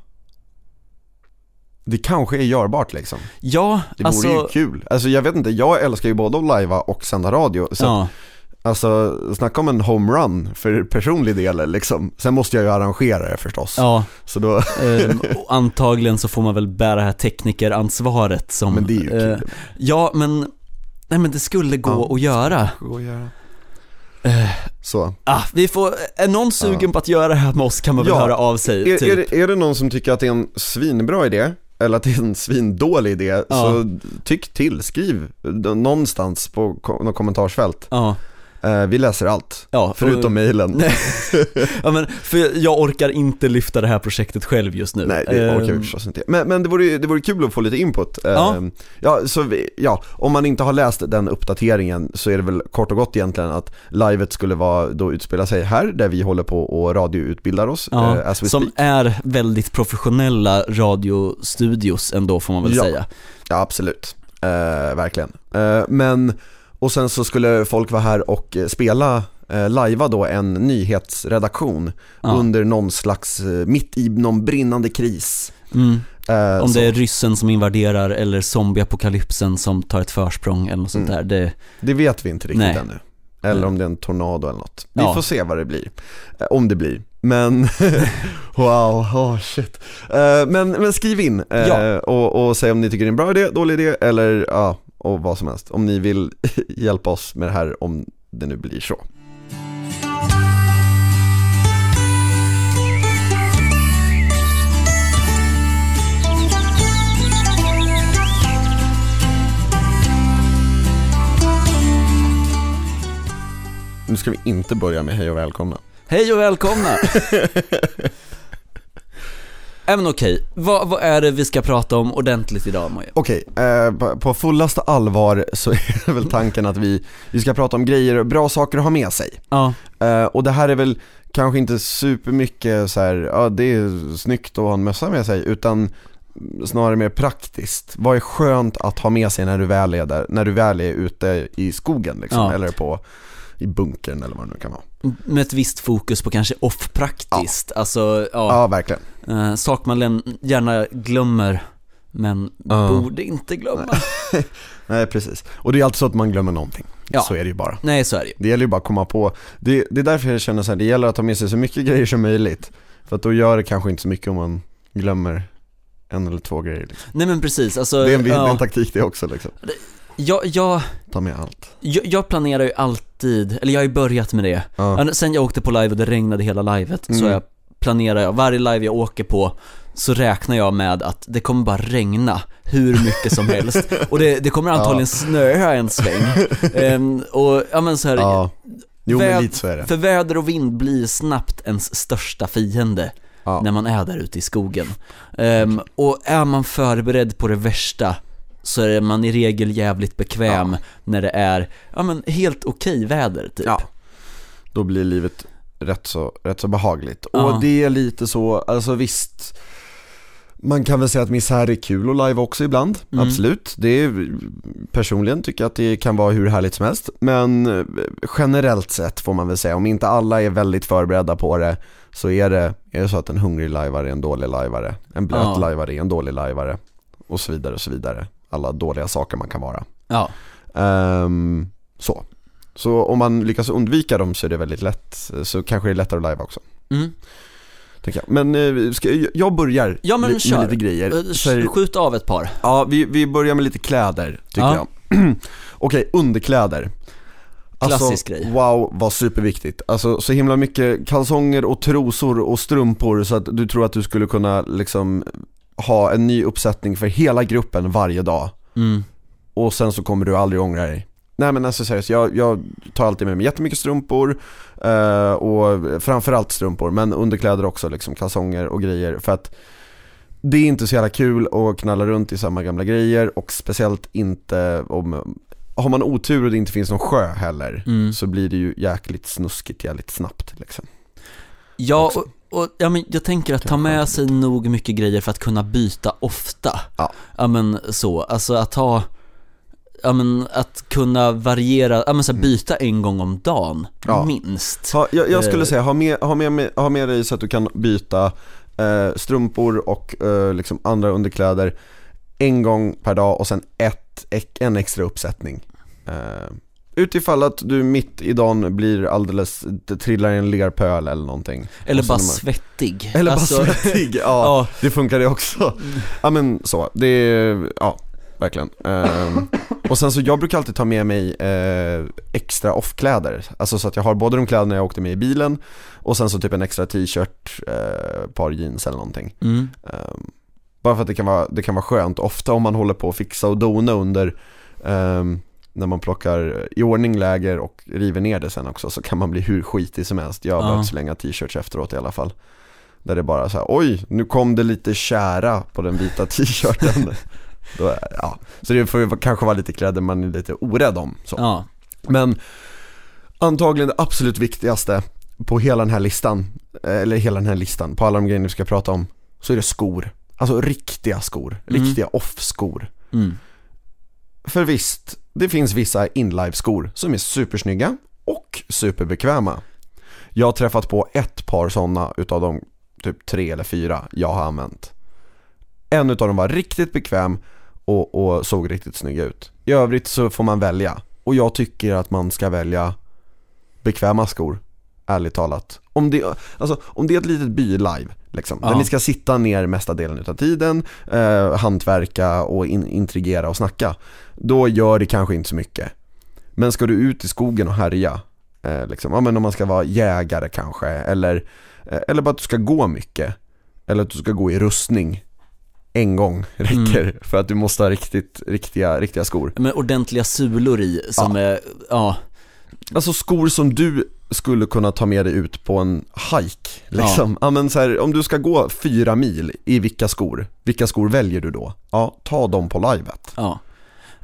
Speaker 2: det kanske är görbart liksom.
Speaker 1: ja,
Speaker 2: Det vore
Speaker 1: alltså,
Speaker 2: ju kul. Alltså jag vet inte, jag älskar ju både att lajva och sända radio. Så
Speaker 1: ja,
Speaker 2: Alltså, snacka om en homerun för personlig del liksom. Sen måste jag ju arrangera det förstås.
Speaker 1: ja,
Speaker 2: Så då,
Speaker 1: ehm, *laughs* antagligen så får man väl bära det här teknikeransvaret som,
Speaker 2: men det är ju
Speaker 1: eh,
Speaker 2: kul.
Speaker 1: ja men, nej men det skulle gå
Speaker 2: Ja.
Speaker 1: att göra.
Speaker 2: Gå och göra.
Speaker 1: Eh,
Speaker 2: Så.
Speaker 1: ah, vi får, är någon sugen
Speaker 2: Ja.
Speaker 1: på att göra det här med oss kan man väl
Speaker 2: Ja.
Speaker 1: höra av sig,
Speaker 2: Är,
Speaker 1: typ.
Speaker 2: är, det, är det någon som tycker att det är en svinbra idé? Eller att det är en svindålig idé,
Speaker 1: Ja.
Speaker 2: så tyck till, skriv någonstans på något kommentarsfält.
Speaker 1: Ja,
Speaker 2: vi läser allt,
Speaker 1: ja.
Speaker 2: förutom mejlen. *laughs*
Speaker 1: Ja men, för jag orkar inte lyfta det här projektet själv just nu.
Speaker 2: Nej, det orkar vi förstås inte. Men, men det, vore, det vore kul att få lite input. Eh,
Speaker 1: Ja.
Speaker 2: ja, så vi, ja, om man inte har läst den uppdateringen så är det väl kort och gott egentligen att livet skulle vara, då utspela sig här, där vi håller på och radioutbildar oss,
Speaker 1: Ja,
Speaker 2: eh,
Speaker 1: som
Speaker 2: speak.
Speaker 1: är väldigt professionella radiostudios ändå får man väl
Speaker 2: Ja.
Speaker 1: säga.
Speaker 2: Ja, absolut. Eh, verkligen. Eh, men, och sen så skulle folk vara här och eh, spela, eh, lajva då en nyhetsredaktion
Speaker 1: Ja.
Speaker 2: under någon slags, eh, mitt i någon brinnande kris.
Speaker 1: Mm.
Speaker 2: Eh,
Speaker 1: Om
Speaker 2: så.
Speaker 1: det är ryssen som invaderar eller zombieapokalypsen som tar ett försprång eller något sånt
Speaker 2: Mm.
Speaker 1: där. Det,
Speaker 2: Det vet vi inte riktigt
Speaker 1: Nej.
Speaker 2: ännu. Eller om det är en tornado eller något. Vi
Speaker 1: Ja.
Speaker 2: får se vad det blir. Eh, Om det blir. Men, *laughs* wow, oh shit. Men, men skriv in
Speaker 1: Ja.
Speaker 2: och, och säg om ni tycker det är en bra idé, dålig idé eller ja, och vad som helst. Om ni vill *laughs* hjälpa oss med det här om det nu blir så. Nu ska vi inte börja med hej och välkomna.
Speaker 1: hej och välkomna! *laughs* Men okej, vad, vad är det vi ska prata om ordentligt idag Moje?
Speaker 2: Okej, eh, på- på fullaste allvar så *laughs* är väl tanken att vi, vi ska prata om grejer, bra saker att ha med sig.
Speaker 1: Ja,
Speaker 2: Eh, och det här är väl kanske inte supermycket så här, ja det är snyggt att ha en mössa med sig, utan snarare mer praktiskt. Vad är skönt att ha med sig när du väl är där, när du väl är ute i skogen liksom,
Speaker 1: Ja.
Speaker 2: eller på, i bunkern eller vad det nu kan vara.
Speaker 1: Med ett visst fokus på kanske off-praktiskt, alltså ja,
Speaker 2: Ja, verkligen.
Speaker 1: eh, sak man gärna glömmer men
Speaker 2: Ja.
Speaker 1: borde inte glömma. *laughs*
Speaker 2: Nej, precis. Och det är alltid så att man glömmer någonting.
Speaker 1: Ja.
Speaker 2: Så är det ju bara.
Speaker 1: Nej så är det ju.
Speaker 2: Det gäller ju bara att komma på, det, det är därför jag känner så här, det gäller att ta med sig så mycket *laughs* grejer som möjligt. För att då gör det kanske inte så mycket om man glömmer en eller två grejer liksom.
Speaker 1: Nej men precis, alltså,
Speaker 2: Det är en, det är en
Speaker 1: ja,
Speaker 2: taktik det också liksom.
Speaker 1: Jag, jag,
Speaker 2: Ta med allt.
Speaker 1: jag, jag planerar ju alltid, eller jag har ju börjat med det.
Speaker 2: Ja.
Speaker 1: Sen jag åkte på live och det regnade hela livet
Speaker 2: Mm.
Speaker 1: så jag planerar jag, varje live jag åker på så räknar jag med att det kommer bara regna hur mycket som *laughs* helst och det, det kommer antagligen
Speaker 2: Ja.
Speaker 1: snöa en sväng. Ehm, och ja men så här,
Speaker 2: Ja. Jo men lite så är det.
Speaker 1: för väder och vind blir snabbt ens största fiende
Speaker 2: Ja.
Speaker 1: när man är där ute i skogen. Ehm, och är man förberedd på det värsta så är man i regel jävligt bekväm när det är, ja men helt okej väder typ.
Speaker 2: Ja. Då blir livet rätt så, rätt så behagligt.
Speaker 1: Ja.
Speaker 2: Och det är lite så, alltså visst man kan väl säga att misär är kul att live också ibland,
Speaker 1: Mm.
Speaker 2: absolut. Det är, personligen tycker jag att det kan vara hur härligt som helst. Men generellt sett får man väl säga, om inte alla är väldigt förberedda på det så är det, är det så att en hungrig lajvare är en dålig lajvare. En blöt
Speaker 1: Ja.
Speaker 2: lajvare är en dålig lajvare. Och så vidare och så vidare. Alla dåliga saker man kan vara.
Speaker 1: Ja.
Speaker 2: Ehm, så. Så om man lyckas undvika dem så är det väldigt lätt, så kanske det är lättare att live också.
Speaker 1: Mm.
Speaker 2: Jag. Men eh, ska, jag börjar
Speaker 1: Ja, men
Speaker 2: li- med lite grejer.
Speaker 1: Eh,
Speaker 2: För,
Speaker 1: Skjut av ett par.
Speaker 2: ja, vi, vi börjar med lite kläder tycker
Speaker 1: Ja.
Speaker 2: jag. *clears throat* Okej, underkläder.
Speaker 1: Klassisk
Speaker 2: alltså,
Speaker 1: grej.
Speaker 2: Wow, vad superviktigt. Alltså så himla mycket kalsonger och trosor och strumpor så att du tror att du skulle kunna liksom ha en ny uppsättning för hela gruppen varje dag.
Speaker 1: Mm.
Speaker 2: och sen så kommer du aldrig ångra dig. Nej men alltså seriöst, jag, jag tar alltid med mig jättemycket strumpor eh, och framförallt strumpor men underkläder också liksom, kalsonger och grejer för att det är inte så jävla kul att knalla runt i samma gamla grejer och speciellt inte om har man otur och det inte finns någon sjö heller
Speaker 1: Mm.
Speaker 2: så blir det ju jäkligt snuskigt jävligt snabbt liksom.
Speaker 1: Ja, och, och ja, men jag tänker att ta med sig nog mycket grejer för att kunna byta ofta.
Speaker 2: Ja.
Speaker 1: Ja men så, alltså att ha, ja men att kunna variera, ja men så här, byta en gång om dagen,
Speaker 2: Mm. Ja.
Speaker 1: minst.
Speaker 2: Ha, jag, jag skulle
Speaker 1: Eh.
Speaker 2: säga, ha med, ha, med, ha med dig så att du kan byta eh, strumpor och eh, liksom andra underkläder en gång per dag och sen ett, en extra uppsättning. Eh, utifall att du mitt i dagen blir alldeles, trillar i en lerpöl eller någonting.
Speaker 1: Eller bara
Speaker 2: man-
Speaker 1: svettig.
Speaker 2: Eller
Speaker 1: Alltså,
Speaker 2: bara svettig, *laughs* ja,
Speaker 1: Ja,
Speaker 2: det funkar det också. Ja men så, det är, ja, verkligen. Ehm, och sen så, jag brukar alltid ta med mig eh, extra off-kläder. Alltså så att jag har både de kläderna jag åkte med i bilen och sen så typ en extra t-shirt, eh, par jeans eller någonting.
Speaker 1: mm.
Speaker 2: Ehm, bara för att det kan, vara, det kan vara skönt, ofta om man håller på att fixa och dona under ehm, när man plockar i ordning läger och river ner det sen också så kan man bli hur skitig som helst. Jag har behövt slänga t-shirts efteråt i alla fall. Där det bara så här, oj, nu kom det lite kära på den vita *laughs* t-shirten. Då, ja. Så det får ju kanske vara lite kläder man är lite orädd om. Så.
Speaker 1: ja.
Speaker 2: Men antagligen det absolut viktigaste på hela den här listan, eller hela den här listan, på alla de grejer vi ska prata om, så är det skor. Alltså riktiga skor,
Speaker 1: Mm.
Speaker 2: riktiga off-skor.
Speaker 1: Mm.
Speaker 2: För visst, det finns vissa inlive-skor som är supersnygga och superbekväma. Jag har träffat på ett par sådana utav de typ tre eller fyra jag har använt. En utav dem var riktigt bekväm och, och såg riktigt snygg ut. I övrigt så får man välja. Och jag tycker att man ska välja bekväma skor, ärligt talat. Om det, alltså, om det är ett litet by live, liksom,
Speaker 1: Ja.
Speaker 2: där ni ska sitta ner mesta delen utav tiden, eh, hantverka och in, intrigera och snacka, då gör det kanske inte så mycket. Men ska du ut i skogen och härja, eh, liksom, ja, men om man ska vara jägare kanske, eller, eh, eller bara att du ska gå mycket, eller att du ska gå i rustning en gång *laughs* räcker för att du måste ha riktigt, riktiga, riktiga skor.
Speaker 1: Med ordentliga sulor i som är, ja,
Speaker 2: Alltså skor som du skulle kunna ta med dig ut på en hike liksom. Ja. men så här, om du ska gå fyra mil i vilka skor, vilka skor väljer du då? Ja, ta dem på livet.
Speaker 1: ja.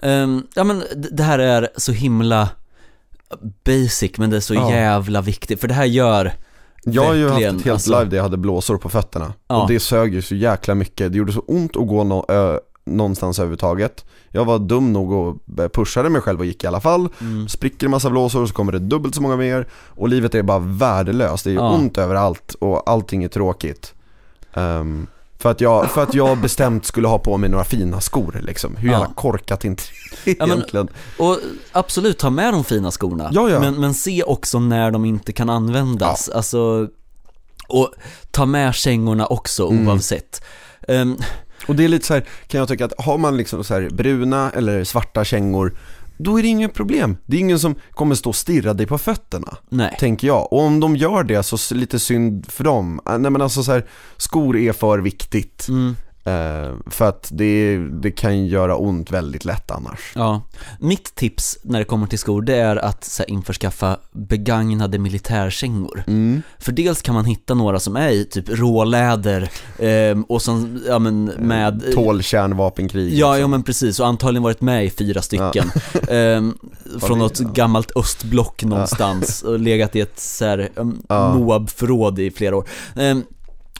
Speaker 1: Ehm, ja men det här är så himla basic men det är så
Speaker 2: Ja.
Speaker 1: jävla viktigt för det här gör
Speaker 2: Jag har ju haft ett helt
Speaker 1: alltså.
Speaker 2: live där jag hade blåsor på fötterna
Speaker 1: Ja.
Speaker 2: och det sög ju så jäkla mycket, det gjorde så ont att gå ö, någonstans överhuvudtaget Jag var dum nog och pushade mig själv och gick i alla fall
Speaker 1: mm,
Speaker 2: Spricker en massa blåsor så kommer det dubbelt så många mer och livet är bara värdelöst, det är
Speaker 1: Ja.
Speaker 2: ont överallt och allting är tråkigt Ehm, för, att jag, för att jag bestämt skulle ha på mig några fina skor liksom, hur
Speaker 1: Ja.
Speaker 2: jävla korkat inte *laughs*
Speaker 1: Ja, men-
Speaker 2: egentligen
Speaker 1: Och absolut, ta med de fina skorna.
Speaker 2: Ja, ja.
Speaker 1: Men, men se också när de inte kan användas. Alltså, och ta med kängorna också
Speaker 2: Mm.
Speaker 1: oavsett. Ehm,
Speaker 2: Och det är lite så här, kan jag tycka att har man liksom så bruna eller svarta kängor då är det inget problem. Det är ingen som kommer stå och stirra dig på fötterna,
Speaker 1: nej.
Speaker 2: tänker jag. Och om de gör det så lite synd för dem. Äh, Nej men alltså så här, skor är för viktigt.
Speaker 1: Mm,
Speaker 2: Eh, för att det, det kan göra ont väldigt lätt annars.
Speaker 1: ja. Mitt tips när det kommer till skor, det är att så här, införskaffa begagnade militärkängor.
Speaker 2: Mm.
Speaker 1: För dels kan man hitta några som är i typ råläder ehm, och som, ja men med
Speaker 2: Tål kärnvapenkrig.
Speaker 1: Ja, ja men precis, och antagligen varit med i fyra stycken *laughs* Ehm, Från något
Speaker 2: Ja.
Speaker 1: gammalt östblock någonstans och legat i ett så här, um,
Speaker 2: Ja.
Speaker 1: Moab-förråd i flera år Ehm,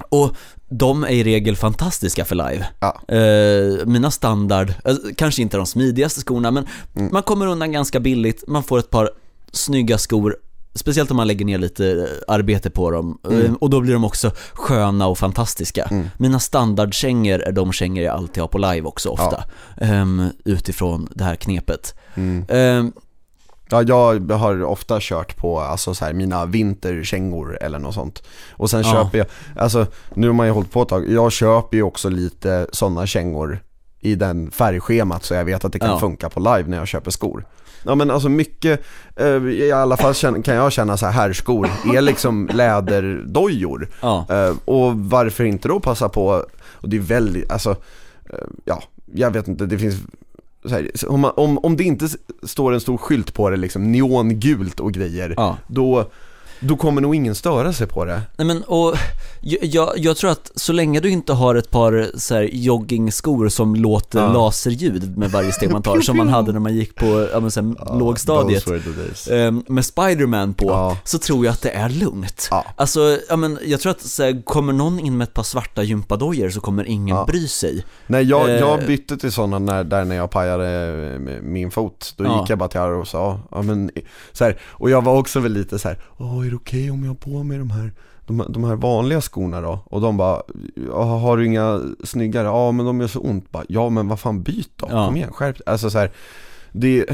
Speaker 1: Och de är i regel fantastiska för live
Speaker 2: Ja.
Speaker 1: Ehm, Mina standard, alltså, kanske inte de smidigaste skorna men
Speaker 2: Mm.
Speaker 1: man kommer undan ganska billigt, man får ett par snygga skor Speciellt om man lägger ner lite eh, arbete på dem
Speaker 2: Mm.
Speaker 1: Ehm, och då blir de också sköna och fantastiska
Speaker 2: Mm.
Speaker 1: mina standardkängor är de kängor jag alltid har på live också ofta. Ehm, utifrån det här knepet.
Speaker 2: Mm.
Speaker 1: Ehm,
Speaker 2: Ja, jag har ofta kört på alltså, så här, mina vinterkängor eller något sånt. Och sen
Speaker 1: Ja.
Speaker 2: köper jag, alltså nu har man ju hållit på ett tag, jag köper ju också lite sådana kängor i den färgschemat så jag vet att det kan
Speaker 1: Ja.
Speaker 2: funka på live när jag köper skor. Ja men alltså mycket, eh, i alla fall kan jag känna så här herrskor är liksom *laughs* läderdojor.
Speaker 1: ja,
Speaker 2: Eh, och varför inte då passa på, och det är väldigt, alltså, eh, ja, jag vet inte, det finns här, om, om, om det inte står en stor skylt på det liksom, neongult och grejer,
Speaker 1: ja.
Speaker 2: då, då kommer nog ingen störa sig på det.
Speaker 1: Nej men och jag, jag, tror att så länge du inte har ett par så här, joggingskor som låter
Speaker 2: Ja.
Speaker 1: laserljud med varje steg man tar som man hade när man gick på ja, men, så här, lågstadiet
Speaker 2: the days.
Speaker 1: ehm, med Spiderman på,
Speaker 2: Ja.
Speaker 1: så tror jag att det är lugnt.
Speaker 2: Ja.
Speaker 1: Alltså, ja men jag tror att så här, kommer någon in med ett par svarta gympadojor så kommer ingen
Speaker 2: Ja.
Speaker 1: bry sig.
Speaker 2: Nej jag,
Speaker 1: Eh.
Speaker 2: jag bytte till sådana när, där när jag pajade eh, min fot, då
Speaker 1: Ja.
Speaker 2: gick jag bara till Arro och sa, ja men så här, och jag var också väl lite så här, åh är det okej om jag har på mig de här, de, de här vanliga skorna då? Och de bara, "Ja, har du inga snyggare? Ja men de gör så ont, bara, ja men vad fan byt då,
Speaker 1: Ja.
Speaker 2: kom igen, skärp dig." Alltså så här, det,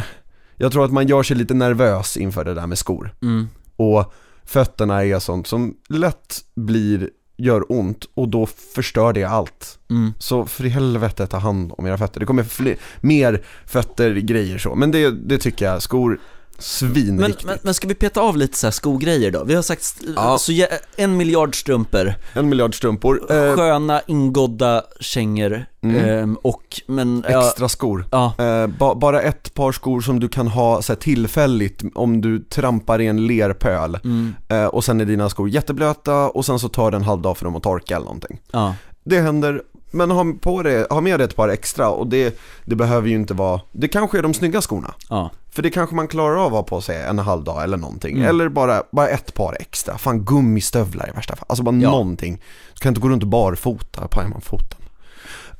Speaker 2: jag tror att man gör sig lite nervös inför det där med skor.
Speaker 1: Mm.
Speaker 2: Och fötterna är sånt som lätt blir, gör ont och då förstör det allt.
Speaker 1: Mm.
Speaker 2: Så för i helvete ta hand om era fötter. Det kommer fler, mer fötter, grejer så. Men det, det tycker jag, skor,
Speaker 1: Men,
Speaker 2: svinviktigt.
Speaker 1: men, men ska vi peta av lite så här skogrejer då? Vi har sagt
Speaker 2: Ja.
Speaker 1: så en miljard strumpor,
Speaker 2: En miljard strumpor, eh,
Speaker 1: sköna ingodda kängor
Speaker 2: Mm.
Speaker 1: ehm, och, men, ja,
Speaker 2: extra skor.
Speaker 1: ja,
Speaker 2: Eh, ba, bara ett par skor som du kan ha så här, tillfälligt om du trampar i en lerpöl.
Speaker 1: mm,
Speaker 2: Eh, och sen är dina skor jätteblöta och sen så tar det en halv dag för dem att torka eller någonting.
Speaker 1: ja,
Speaker 2: Det händer, men ha, på det, ha med dig ett par extra och det, det behöver ju inte vara, det kanske är de snygga skorna.
Speaker 1: ja,
Speaker 2: För det kanske man klarar av att ha på sig en halv dag eller någonting.
Speaker 1: Mm.
Speaker 2: Eller bara, bara ett par extra. Fan gummistövlar i värsta fall. Alltså bara
Speaker 1: Ja.
Speaker 2: någonting. Du kan inte gå runt barfota, pajar man foten.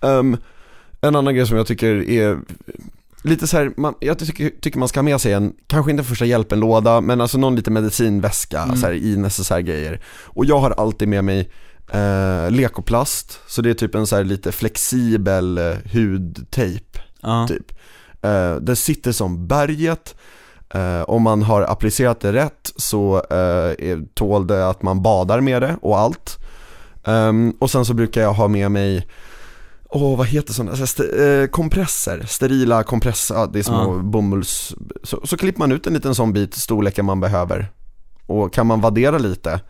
Speaker 2: Ehm, en annan grej som jag tycker är lite så här, man, jag tycker, tycker man ska ha med sig en, kanske inte första hjälpen-låda, men alltså någon liten medicinväska
Speaker 1: Mm.
Speaker 2: så här, i necessär grejer. Och jag har alltid med mig eh, lekoplast, så det är typ en så här lite flexibel eh, hudtejp
Speaker 1: Ja.
Speaker 2: typ. Eh, det sitter som berget, eh, om man har applicerat det rätt så eh, tål det att man badar med det och allt. Ehm, och sen så brukar jag ha med mig Åh, vad heter sådana? Alltså, st- eh, kompresser, sterila kompresser, det är små
Speaker 1: Ja.
Speaker 2: bomulls... Så, så klipper man ut en liten sån bit storleken man behöver. Och kan man vaddera lite,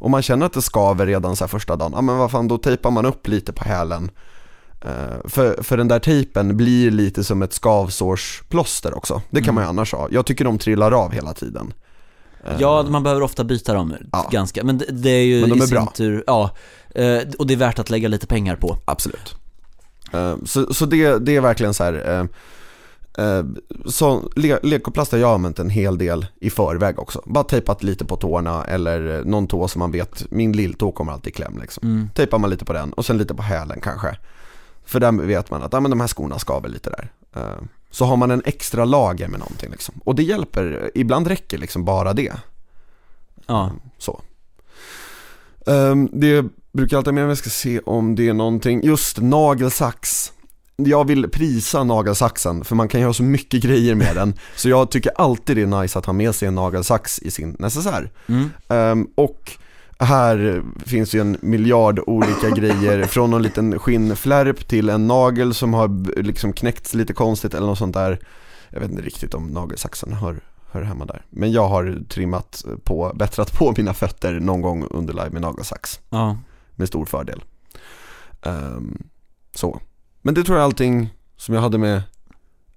Speaker 2: och man känner att det skaver redan så här första dagen, ja men vad fan, då tejpar man upp lite på hälen. Eh, för, för den där tejpen blir lite som ett skavsårsplåster också, det kan
Speaker 1: Mm.
Speaker 2: man ju annars ha. Jag tycker de trillar av hela tiden. Eh,
Speaker 1: Ja, man behöver ofta byta dem
Speaker 2: Ja.
Speaker 1: ganska, men det, det är ju
Speaker 2: Men de
Speaker 1: i
Speaker 2: är
Speaker 1: sin
Speaker 2: bra.
Speaker 1: tur, ja, eh, och det är värt att lägga lite pengar på.
Speaker 2: Absolut. Eh, Så, så det, det är verkligen så här. Eh, eh, Så le, lekoplast har jag använt en hel del i förväg också. Bara tejpat lite på tårna eller eh, någon tå som man vet, min lilltå kommer alltid i kläm liksom.
Speaker 1: Mm.
Speaker 2: Tejpar man lite på den och sen lite på hälen kanske. För där vet man att ja, men de här skorna skaver lite där. Eh, Så har man en extra lager med någonting liksom. Och det hjälper, ibland räcker liksom bara det.
Speaker 1: Ja,
Speaker 2: Så. Ehm, det brukar alltid med, jag ska se om det är någonting, just nagelsax. Jag vill prisa nagelsaxen för man kan göra så mycket grejer med den. Så jag tycker alltid det är nice att ha med sig en nagelsax i sin necessär.
Speaker 1: mm.
Speaker 2: Ehm, och här finns ju en miljard olika *laughs* grejer, från en liten skinnflärp till en nagel som har liksom knäckts lite konstigt eller något sånt där. Jag vet inte riktigt om nagelsaxen hör, hör hemma där. Men jag har trimmat på, bättrat på mina fötter någon gång under live med nagelsax.
Speaker 1: ja.
Speaker 2: Med stor fördel. Ehm, så. Men det tror jag allting som jag hade med,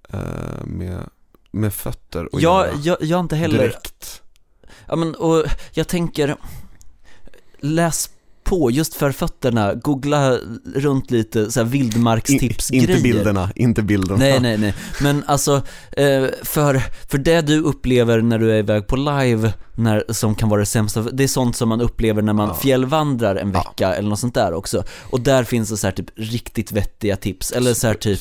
Speaker 2: eh, med, med fötter att
Speaker 1: Jag,
Speaker 2: göra.
Speaker 1: jag, jag har inte heller,
Speaker 2: Direkt.
Speaker 1: ja men och jag tänker, läs på just för fötterna, googla runt lite så här vildmarkstipsgrejer.
Speaker 2: Inte bilderna, inte bilderna.
Speaker 1: Nej, nej, nej. Men alltså, eh, för, för det du upplever när du är iväg på live, när, som kan vara det sämsta, det är sånt som man upplever när man
Speaker 2: Ja.
Speaker 1: fjällvandrar en
Speaker 2: Ja.
Speaker 1: vecka eller något sånt där också. Och där finns det så här typ riktigt vettiga tips, eller så här typ.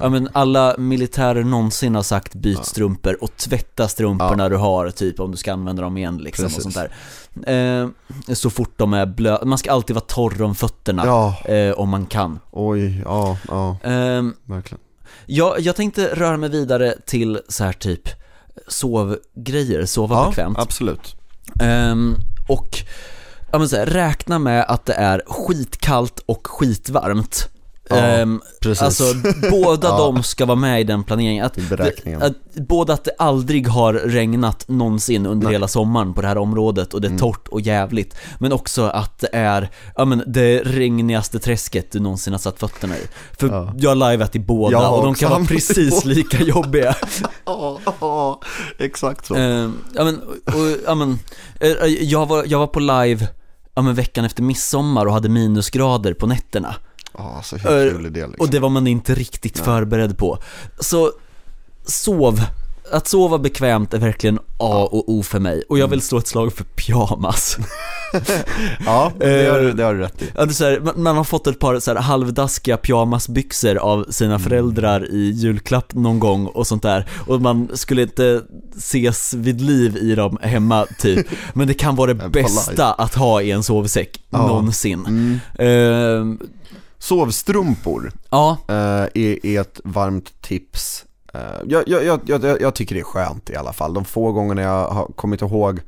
Speaker 1: Ja men alla militärer någonsin har sagt byt strumpor och tvätta strumporna du har typ om du ska använda dem igen liksom och
Speaker 2: Precis.
Speaker 1: sånt där. Eh, så fort de är blöta, man ska alltid vara torr om fötterna
Speaker 2: Ja,
Speaker 1: eh, om man kan.
Speaker 2: oj, ja, ja,
Speaker 1: Ehm,
Speaker 2: verkligen.
Speaker 1: jag, jag tänkte röra mig vidare till så här typ sovgrejer, sova
Speaker 2: Ja,
Speaker 1: bekvämt.
Speaker 2: absolut.
Speaker 1: Ehm, och ja, men så här, räkna med att det är skitkallt och skitvarmt.
Speaker 2: Ja, Precis.
Speaker 1: alltså båda *laughs*
Speaker 2: Ja.
Speaker 1: de ska vara med i den planeringen. Att
Speaker 2: beräkningen.
Speaker 1: att, både att det aldrig har regnat någonsin under
Speaker 2: Nej.
Speaker 1: hela sommaren på det här området och det är
Speaker 2: Mm.
Speaker 1: torrt och jävligt. Men också att det är, ja men det regnigaste träsket du någonsin har satt fötterna i. För
Speaker 2: Ja.
Speaker 1: jag har liveat i båda
Speaker 2: Jag
Speaker 1: och de kan vara precis lika jobbiga. *laughs*
Speaker 2: Ja, ja, exakt så.
Speaker 1: Eh, ja men, och, ja men, eh, jag var, jag var på live, ja men veckan efter midsommar och hade minusgrader på nätterna.
Speaker 2: Ja, så hur kul är det liksom?
Speaker 1: Och det var man inte riktigt
Speaker 2: Nej.
Speaker 1: förberedd på. Så, sov. Att sova bekvämt är verkligen A och O för mig. Och jag vill slå ett slag för pyjamas. *laughs*
Speaker 2: Ja, det har,
Speaker 1: Eh,
Speaker 2: det har du rätt i.
Speaker 1: Ja, det är här, man, har fått ett par så här halvdaskiga pyjamasbyxor av sina föräldrar i julklapp någon gång och sånt där. Och man skulle inte ses vid liv i dem hemma typ. Men det kan vara det bästa att ha i en sovsäck
Speaker 2: Ja.
Speaker 1: någonsin.
Speaker 2: Mm.
Speaker 1: Ehm,
Speaker 2: Sovstrumpor
Speaker 1: ja,
Speaker 2: eh, är, är ett varmt tips. Eh, jag, jag, jag, jag, tycker det är skönt i alla fall. De få gångerna jag har kommit ihåg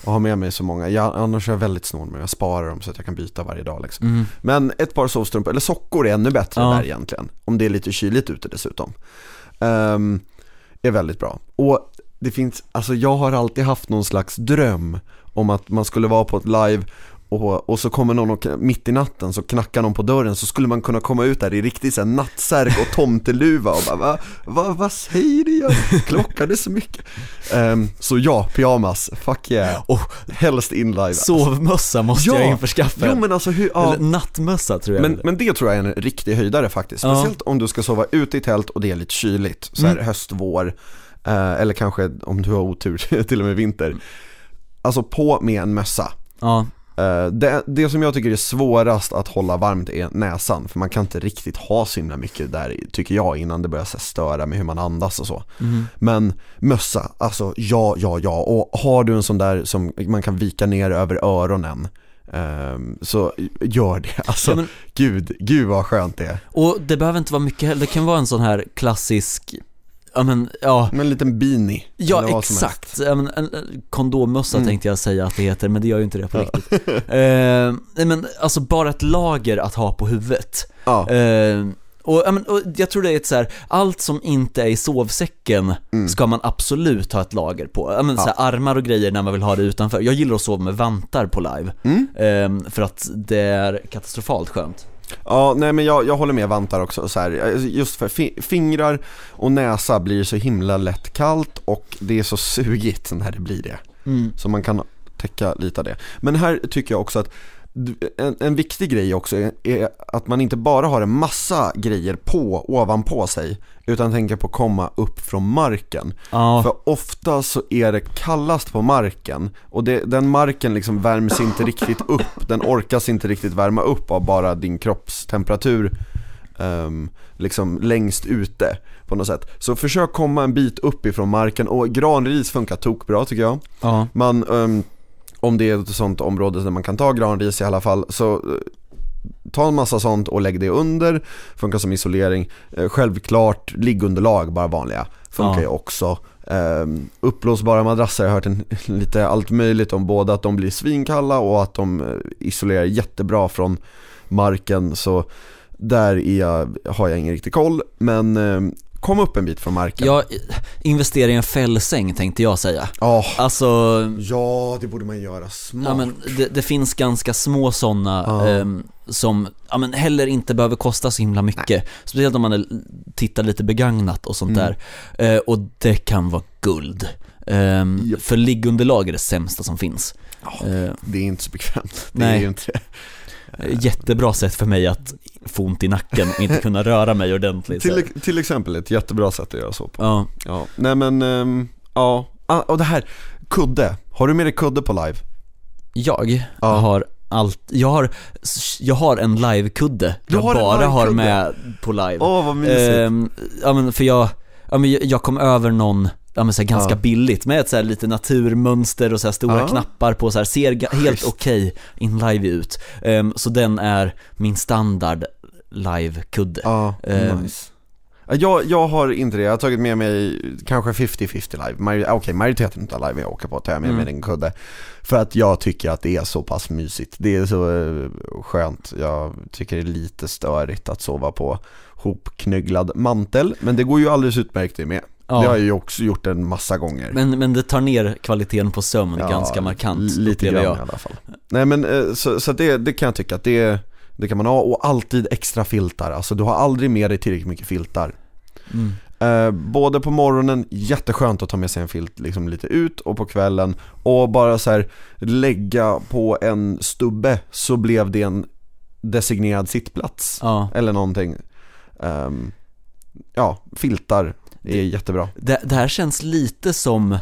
Speaker 2: att ha med mig så många. Jag, annars är jag väldigt snål med Jag sparar dem så att jag kan byta varje dag liksom.
Speaker 1: mm,
Speaker 2: Men ett par sovstrumpor, eller sockor är ännu bättre
Speaker 1: Ja.
Speaker 2: där egentligen. Om det är lite kyligt ute dessutom. Ehm, är väldigt bra. Och det finns, alltså jag har alltid haft någon slags dröm om att man skulle vara på ett live och, och så kommer någon och mitt i natten så knackar någon på dörren så skulle man kunna komma ut där i riktigt så här nattsärk och tomteluva och bara va, va, vad säger du? Jag klockade så mycket. Ehm, så ja, pyjamas, fuck yeah.
Speaker 1: Och
Speaker 2: Helst in live.
Speaker 1: sovmössa måste
Speaker 2: Ja.
Speaker 1: jag införskaffa.
Speaker 2: Jo men alltså hur, ja.
Speaker 1: Eller nattmössa tror jag.
Speaker 2: Men, men det tror jag är en riktig höjdare faktiskt.
Speaker 1: Ja.
Speaker 2: Speciellt om du ska sova ute i tält och det är lite kyligt. Så här
Speaker 1: Mm.
Speaker 2: höst, vår. Eh, eller kanske om du har otur, *laughs* till och med vinter. Alltså på med en mössa.
Speaker 1: ja,
Speaker 2: det, det som jag tycker är svårast att hålla varmt är näsan. För man kan inte riktigt ha så himla mycket där, tycker jag, innan det börjar störa med hur man andas och så.
Speaker 1: mhm.
Speaker 2: Men mössa, alltså ja, ja, ja. Och har du en sån där som man kan vika ner över öronen Ehm, så gör det, *laughs* alltså
Speaker 1: Ja, men-
Speaker 2: gud, gud vad skönt det är.
Speaker 1: Och det behöver inte vara mycket heller, det kan vara en sån här klassisk, ja men, ja,
Speaker 2: Med en liten beanie.
Speaker 1: Ja exakt, ja, men, en, en kondommössa
Speaker 2: Mm.
Speaker 1: tänkte jag säga att det heter, men det gör ju inte det på
Speaker 2: Ja.
Speaker 1: riktigt. *laughs* eh, nej men alltså bara ett lager att ha på huvudet.
Speaker 2: Ja,
Speaker 1: Eh, och, ja, men, och jag tror det är ett så här, allt som inte är i sovsäcken
Speaker 2: Mm.
Speaker 1: ska man absolut ha ett lager på. Ja, men, så här, armar och grejer när man vill ha det utanför. Jag gillar att sova med vantar på live,
Speaker 2: mm.
Speaker 1: eh, för att det är katastrofalt skönt.
Speaker 2: Ja nej men jag, jag håller med vantar också så här. just för fi- fingrar och näsa blir så himla lätt kallt och det är så sugigt när det blir det.
Speaker 1: Mm.
Speaker 2: Så man kan täcka lite av det. Men här tycker jag också att en, en viktig grej också är, är att man inte bara har en massa grejer på, ovanpå sig, utan tänker på att komma upp från marken.
Speaker 1: Ja,
Speaker 2: För ofta så är det kallast på marken och det, den marken liksom värms inte riktigt upp, den orkas inte riktigt värma upp av bara din kroppstemperatur ehm, liksom längst ute på något sätt. Så försök komma en bit upp ifrån marken och granris funkar tokbra tycker jag.
Speaker 1: ja.
Speaker 2: Man, ehm, om det är ett sånt område där man kan ta granris i alla fall, så eh, ta en massa sånt och lägg det under, funkar som isolering. Eh, självklart liggunderlag, bara vanliga, funkar
Speaker 1: Ja.
Speaker 2: ju också. Um, uppblåsbara madrasser, jag har hört en, *laughs* lite allt möjligt om både att de blir svinkalla och att de eh, isolerar jättebra från marken, så där är jag, har jag ingen riktig koll, men ehm, kom upp en bit från marken.
Speaker 1: Jag investera i en fällsäng tänkte jag säga.
Speaker 2: Ja,
Speaker 1: Alltså,
Speaker 2: ja det borde man göra, smart.
Speaker 1: ja, men det, det finns ganska små sådana
Speaker 2: Ja.
Speaker 1: ehm, som ja, men heller inte behöver kosta så himla mycket. Speciellt om man är, tittar lite begagnat och sånt
Speaker 2: Mm.
Speaker 1: där. Eh, och det kan vara guld. Ehm,
Speaker 2: Japp.
Speaker 1: För liggunderlag är det sämsta som finns.
Speaker 2: Ja,
Speaker 1: Eh,
Speaker 2: Det är inte så bekvämt, det
Speaker 1: Nej.
Speaker 2: är ju inte det.
Speaker 1: Jättebra sätt för mig att få ont i nacken och inte kunna röra mig ordentligt.
Speaker 2: Till, till exempel ett jättebra sätt att göra så på.
Speaker 1: Ja,
Speaker 2: Ja, nej men, ehm, ja. Ah, och det här, kudde. Har du med dig kudde på live?
Speaker 1: jag
Speaker 2: Ja.
Speaker 1: har allt, jag har, jag har en livekudde jag
Speaker 2: har
Speaker 1: bara har
Speaker 2: livekudde?
Speaker 1: med på live.
Speaker 2: Åh vad mysigt.
Speaker 1: Ehm, ja men för jag, ja men jag kom över någon, ja men så ganska
Speaker 2: Ja.
Speaker 1: billigt med ett så här lite naturmönster och så stora
Speaker 2: Ja.
Speaker 1: knappar på så här, ser helt okej in live ut. Ehm, så den är min standard livekudde.
Speaker 2: Ja,
Speaker 1: ehm,
Speaker 2: nice. Ja, Jag, jag har inte det, jag har tagit med mig kanske 50-50 live. Maj- ah, Okej, majoriteten av live jag åker på tar jag med
Speaker 1: Mm.
Speaker 2: mig en kudde. För att jag tycker att det är så pass mysigt. Det är så eh, skönt. Jag tycker det är lite störigt att sova på hopknögglad mantel. Men det går ju alldeles utmärkt det med.
Speaker 1: Ja.
Speaker 2: Det har jag ju också gjort en massa gånger.
Speaker 1: Men, men det tar ner kvaliteten på sömn
Speaker 2: Ja,
Speaker 1: ganska markant,
Speaker 2: Lite grann
Speaker 1: jag.
Speaker 2: i alla fall. Nej men eh, så, så det, det kan jag tycka att det, det kan man ha och alltid extra filtar. Alltså du har aldrig med dig tillräckligt mycket filtar.
Speaker 1: Mm.
Speaker 2: Eh, både på morgonen, jätteskönt att ta med sig en filt liksom lite ut och på kvällen och bara så här lägga på en stubbe så blev det en designerad sittplats
Speaker 1: Ja.
Speaker 2: eller någonting. Ehm, ja, filtar är jättebra.
Speaker 1: Det, det här känns lite som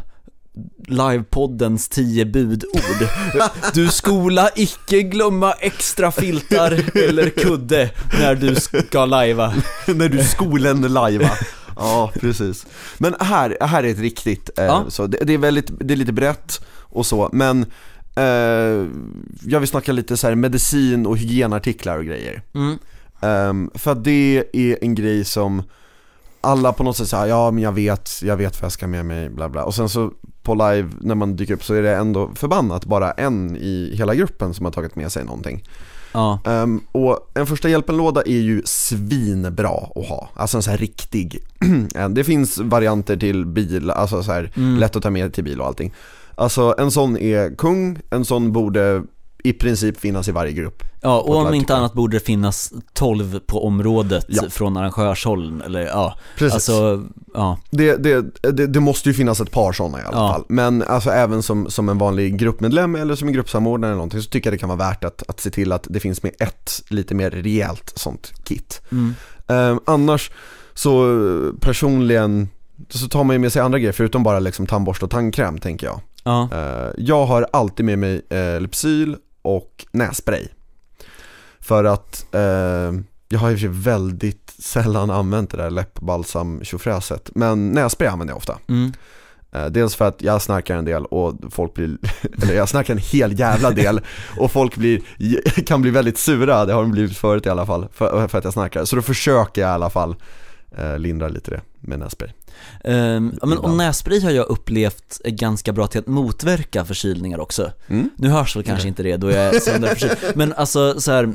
Speaker 1: livepoddens tio budord. *laughs* Du skola icke glömma extra filtar eller kudde när du ska lajva. *laughs*
Speaker 2: När du skolen lajva. Ja, precis. Men här, här är ett riktigt, eh,
Speaker 1: Ja.
Speaker 2: så det, det är väldigt, det är lite brett och så, men eh, jag vill snacka lite så här medicin och hygienartiklar och grejer.
Speaker 1: Mm.
Speaker 2: Ehm, för att det är en grej som alla på något sätt säger, ja men jag vet, jag vet vad jag ska med mig, bla bla. Och sen så på live när man dyker upp så är det ändå förbannat bara en i hela gruppen som har tagit med sig någonting.
Speaker 1: Ja.
Speaker 2: Ehm, och en första hjälpen-låda är ju svinbra att ha, alltså en sån här riktig. *clears throat* Det finns varianter till bil, alltså så här
Speaker 1: Mm.
Speaker 2: lätt att ta med till bil och allting. Alltså en sån är kung, en sån borde i princip finnas i varje grupp.
Speaker 1: Ja, och om inte annat borde det finnas 12 på området
Speaker 2: Ja.
Speaker 1: från arrangörshåll, eller ja,
Speaker 2: Precis.
Speaker 1: alltså, ja,
Speaker 2: Det, det, det, det måste ju finnas ett par sådana i alla
Speaker 1: Ja.
Speaker 2: fall. Men alltså även som, som en vanlig gruppmedlem eller som en gruppsamordnare eller någonting så tycker jag det kan vara värt att, att se till att det finns med ett lite mer rejält sånt kit.
Speaker 1: mm.
Speaker 2: Eh, annars så personligen så tar man ju med sig andra grejer förutom bara liksom tandborste och tandkräm tänker jag.
Speaker 1: ja,
Speaker 2: Eh, jag har alltid med mig eh, Lypsyl och nässpray. För att eh, jag har ju väldigt sällan använt det där läppbalsam tjofräset Men nässpray använder jag ofta.
Speaker 1: mm.
Speaker 2: Eh, dels för att jag snackar en del och folk blir, *laughs* eller jag snackar en hel jävla del *laughs* och folk blir, *laughs* kan bli väldigt sura, det har de blivit förut i alla fall, för, för att jag snackar. Så då försöker jag i alla fall eh, lindra lite det med nässpray.
Speaker 1: Um, men, och nässpray har jag upplevt är ganska bra till att motverka förkylningar också.
Speaker 2: Mm.
Speaker 1: Nu hörs väl kanske inte det då jag är *laughs* men alltså så här,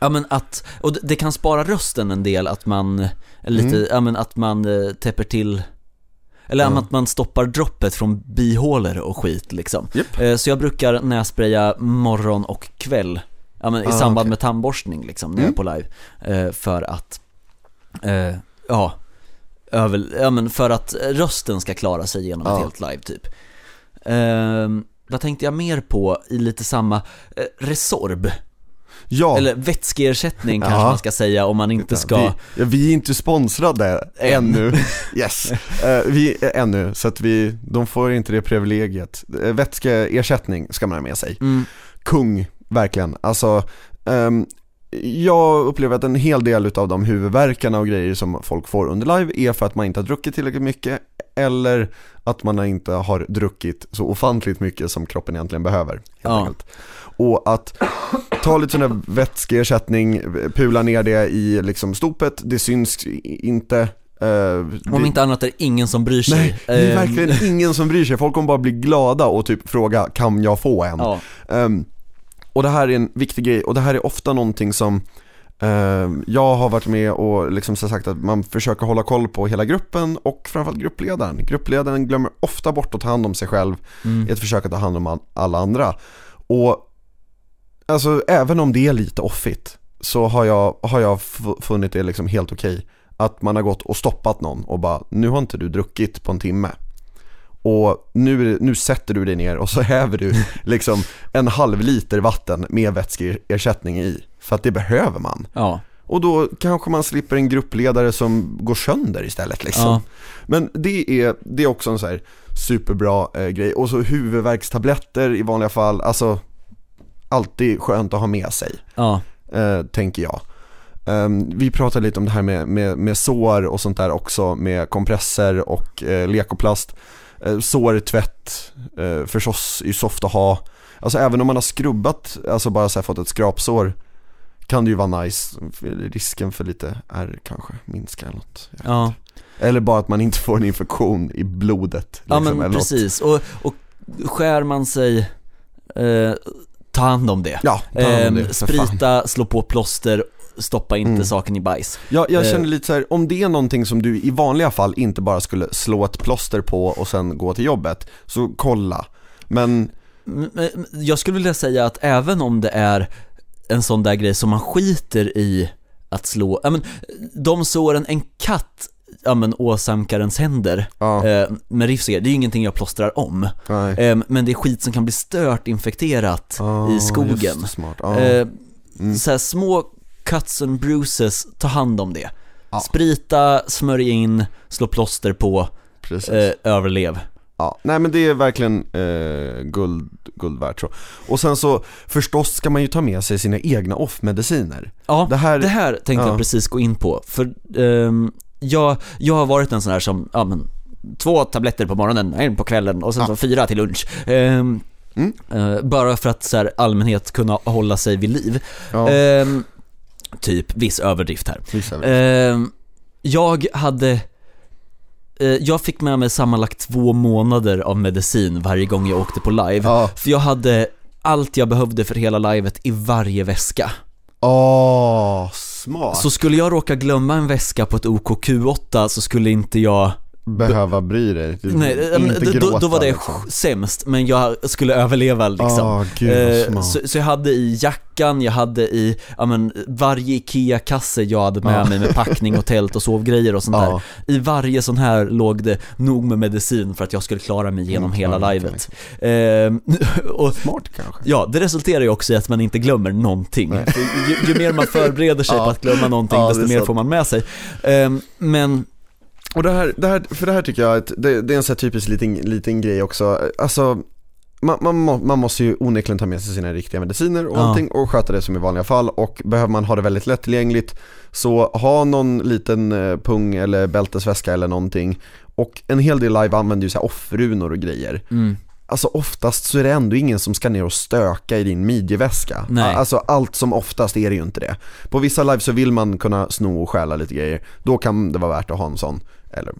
Speaker 1: Ja men att, och det, det kan spara rösten en del att man, lite,
Speaker 2: Mm.
Speaker 1: ja men att man eh, täpper till eller
Speaker 2: Ja.
Speaker 1: att man stoppar droppet från bihålor och skit liksom.
Speaker 2: Japp.
Speaker 1: Eh, Så jag brukar nässpraya morgon och kväll, ja men i
Speaker 2: Ah,
Speaker 1: samband
Speaker 2: okej.
Speaker 1: med tandborstning liksom, när jag är
Speaker 2: Mm.
Speaker 1: på live. Eh, För att, ja, över, ja men för att rösten ska klara sig genom ett
Speaker 2: Ja.
Speaker 1: helt live typ. Ehm, vad tänkte jag mer på i lite samma, eh, Resorb,
Speaker 2: Ja,
Speaker 1: eller vätskeersättning kanske
Speaker 2: Ja.
Speaker 1: man ska säga om man inte ska
Speaker 2: vi, vi är inte sponsrade
Speaker 1: Än.
Speaker 2: ännu, *laughs* yes, Eh, vi är ännu, så att vi, de får inte det privilegiet. Uh, vätskeersättning ska man ha med sig.
Speaker 1: mm,
Speaker 2: kung, verkligen. Alltså, ehm, jag upplever att en hel del av de huvudvärkarna och grejer som folk får under live är för att man inte har druckit tillräckligt mycket eller att man inte har druckit så ofantligt mycket som kroppen egentligen behöver.
Speaker 1: Ja.
Speaker 2: Och att ta lite sån där vätskeersättning, pula ner det i liksom stopet, det syns inte. eh,
Speaker 1: Om
Speaker 2: det-
Speaker 1: inte annat är det ingen som bryr sig.
Speaker 2: Nej, det är
Speaker 1: Ehm,
Speaker 2: verkligen ingen som bryr sig. Folk kommer bara bli glada och typ fråga, kan jag få en?
Speaker 1: Ja,
Speaker 2: Ehm, och det här är en viktig grej och det här är ofta någonting som ehm, jag har varit med och liksom så sagt att man försöker hålla koll på hela gruppen och framförallt gruppledaren. Gruppledaren glömmer ofta bort att ta hand om sig själv
Speaker 1: mm,
Speaker 2: i ett försök att ta hand om all- alla andra. Och alltså även om det är lite offigt så har jag, har jag funnit det liksom helt okej. Att man har gått och stoppat någon och bara, nu har inte du druckit på en timme. Och nu, nu sätter du dig ner och så häver du *laughs* liksom en halv liter vatten med vätskeersättning i. För att det behöver man.
Speaker 1: ja,
Speaker 2: Och då kanske man slipper en gruppledare som går sönder istället liksom.
Speaker 1: ja,
Speaker 2: Men det är, det är också en så här superbra eh, grej. Och så huvudvärkstabletter i vanliga fall, alltså alltid skönt att ha med sig,
Speaker 1: ja,
Speaker 2: eh, tänker jag. Ehm, vi pratade lite om det här med, med, med sår och sånt där också, med kompresser och eh, lekoplast. Eh, sårtvätt, eh, förstås är ju soft att ha. Alltså även om man har skrubbat, alltså bara så fått ett skrapsår, kan det ju vara nice. Risken för lite ärr kanske minskar eller något.
Speaker 1: Ja.
Speaker 2: eller bara att man inte får en infektion i blodet.
Speaker 1: Ja
Speaker 2: liksom,
Speaker 1: men
Speaker 2: eller något.
Speaker 1: precis, och, och skär man sig, eh, ta hand om det.
Speaker 2: Ja, hand om det, fan.
Speaker 1: sprita, slå på plåster, stoppa inte
Speaker 2: Mm.
Speaker 1: saken i bajs.
Speaker 2: Jag, jag
Speaker 1: Eh.
Speaker 2: känner lite så här, om det är någonting som du i vanliga fall inte bara skulle slå ett plåster på och sen gå till jobbet, så kolla. Men,
Speaker 1: Jag skulle vilja säga att även om det är en sån där grej som man skiter i att slå, ja men de såren en katt ja men åsamkar ens händer
Speaker 2: ja,
Speaker 1: eh, med grejer, det är ju ingenting jag plåstrar om. Eh, men det är skit som kan bli stört infekterat
Speaker 2: Ah,
Speaker 1: i skogen.
Speaker 2: det, smart. Ja.
Speaker 1: Eh,
Speaker 2: Mm.
Speaker 1: så här, små cuts and bruises, ta hand om det.
Speaker 2: Ja.
Speaker 1: Sprita, smörj in, slå plåster på, eh, överlev.
Speaker 2: Ja, nej men det är verkligen eh, guld, guld värt så. Och sen så, förstås ska man ju ta med sig sina egna off-mediciner.
Speaker 1: Ja,
Speaker 2: Det här,
Speaker 1: det här tänkte
Speaker 2: Ja.
Speaker 1: jag precis gå in på, för ehm, jag, jag har varit en sån här som, ja men, två tabletter på morgonen, en på kvällen och sen
Speaker 2: Ja.
Speaker 1: så fyra till lunch. Ehm,
Speaker 2: Mm.
Speaker 1: eh, bara för att så här, allmänhet kunna hålla sig vid liv.
Speaker 2: ja,
Speaker 1: Ehm, typ, viss överdrift här.
Speaker 2: vissa-
Speaker 1: Ehm, jag hade, eh, jag fick med mig sammanlagt två månader av medicin varje gång jag åkte på live.
Speaker 2: ja,
Speaker 1: För jag hade allt jag behövde för hela livet i varje väska.
Speaker 2: åh, smart.
Speaker 1: Så skulle jag råka glömma en väska på ett OKQ8 så skulle inte jag,
Speaker 2: Behöva bry dig, Du-
Speaker 1: nej,
Speaker 2: inte
Speaker 1: då,
Speaker 2: gråta
Speaker 1: då var det
Speaker 2: liksom.
Speaker 1: sämst, men jag skulle överleva liksom.
Speaker 2: Åh, gud
Speaker 1: Eh, så, så jag hade i jackan, jag hade i, ja men varje IKEA-kasse jag hade med
Speaker 2: Ja.
Speaker 1: mig med packning och tält och sovgrejer och sånt där.
Speaker 2: Ja,
Speaker 1: I varje sån här låg det nog med medicin för att jag skulle klara mig genom
Speaker 2: Mm,
Speaker 1: hela livet. Eh, *laughs* och
Speaker 2: smart kanske.
Speaker 1: ja, det resulterar ju också i att man inte glömmer någonting. Ju, ju mer man förbereder sig *laughs* på att glömma någonting, desto mer får man med sig. Eh, men,
Speaker 2: Och det här, det här, för det här tycker jag att det, det är en sån här typisk liten, liten grej också, alltså man, man, man måste ju onekligen ta med sig sina riktiga mediciner och
Speaker 1: Ja.
Speaker 2: allting och sköta det som i vanliga fall. Och behöver man ha det väldigt lättillgängligt så ha någon liten eh, pung eller bältesväska eller någonting. Och en hel del live använder ju så här offerrunor och grejer.
Speaker 1: Mm.
Speaker 2: Alltså oftast så är det ändå ingen som ska ner och stöka i din midjeväska.
Speaker 1: Nej.
Speaker 2: Alltså allt som oftast är det ju inte det. På vissa live så vill man kunna sno och stjäla lite grejer. Då kan det vara värt att ha en sån Eller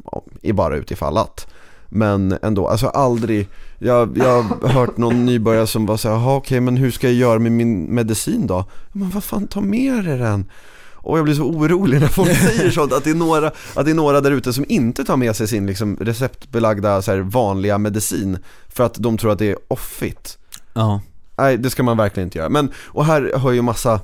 Speaker 2: i bara utifall att Men ändå, alltså aldrig Jag, jag har hört någon nybörjare som bara säger jaha okej men hur ska jag göra med min medicin då? Men vad fan, ta med dig den och jag blir så orolig när folk säger sånt, att det är några, att det är några där ute som inte tar med sig sin liksom, receptbelagda så här, vanliga medicin för att de tror att det är offigt.
Speaker 1: Ja.
Speaker 2: Nej, det ska man verkligen inte göra. Men, och här har ju massa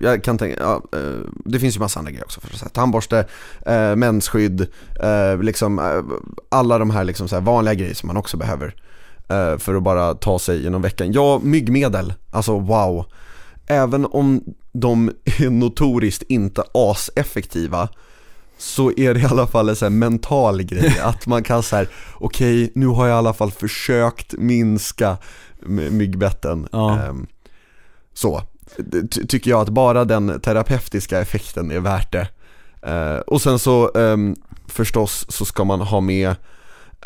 Speaker 2: jag kan tänka, ja, eh, det finns ju massa andra grejer också för att säga. Tandborste, eh, mensskydd, eh, liksom eh, alla de här, liksom så här vanliga grejer som man också behöver eh, för att bara ta sig genom veckan. Ja, myggmedel, alltså wow. Även om de är notoriskt inte aseffektiva så är det i alla fall en så mental grej *laughs* att man kan säga okej nu har jag i alla fall försökt minska my- myggbetten.
Speaker 1: Ja.
Speaker 2: Ehm, så, ty- tycker jag att bara den terapeutiska effekten är värt det. Eh, och sen så ehm, förstås så ska man ha med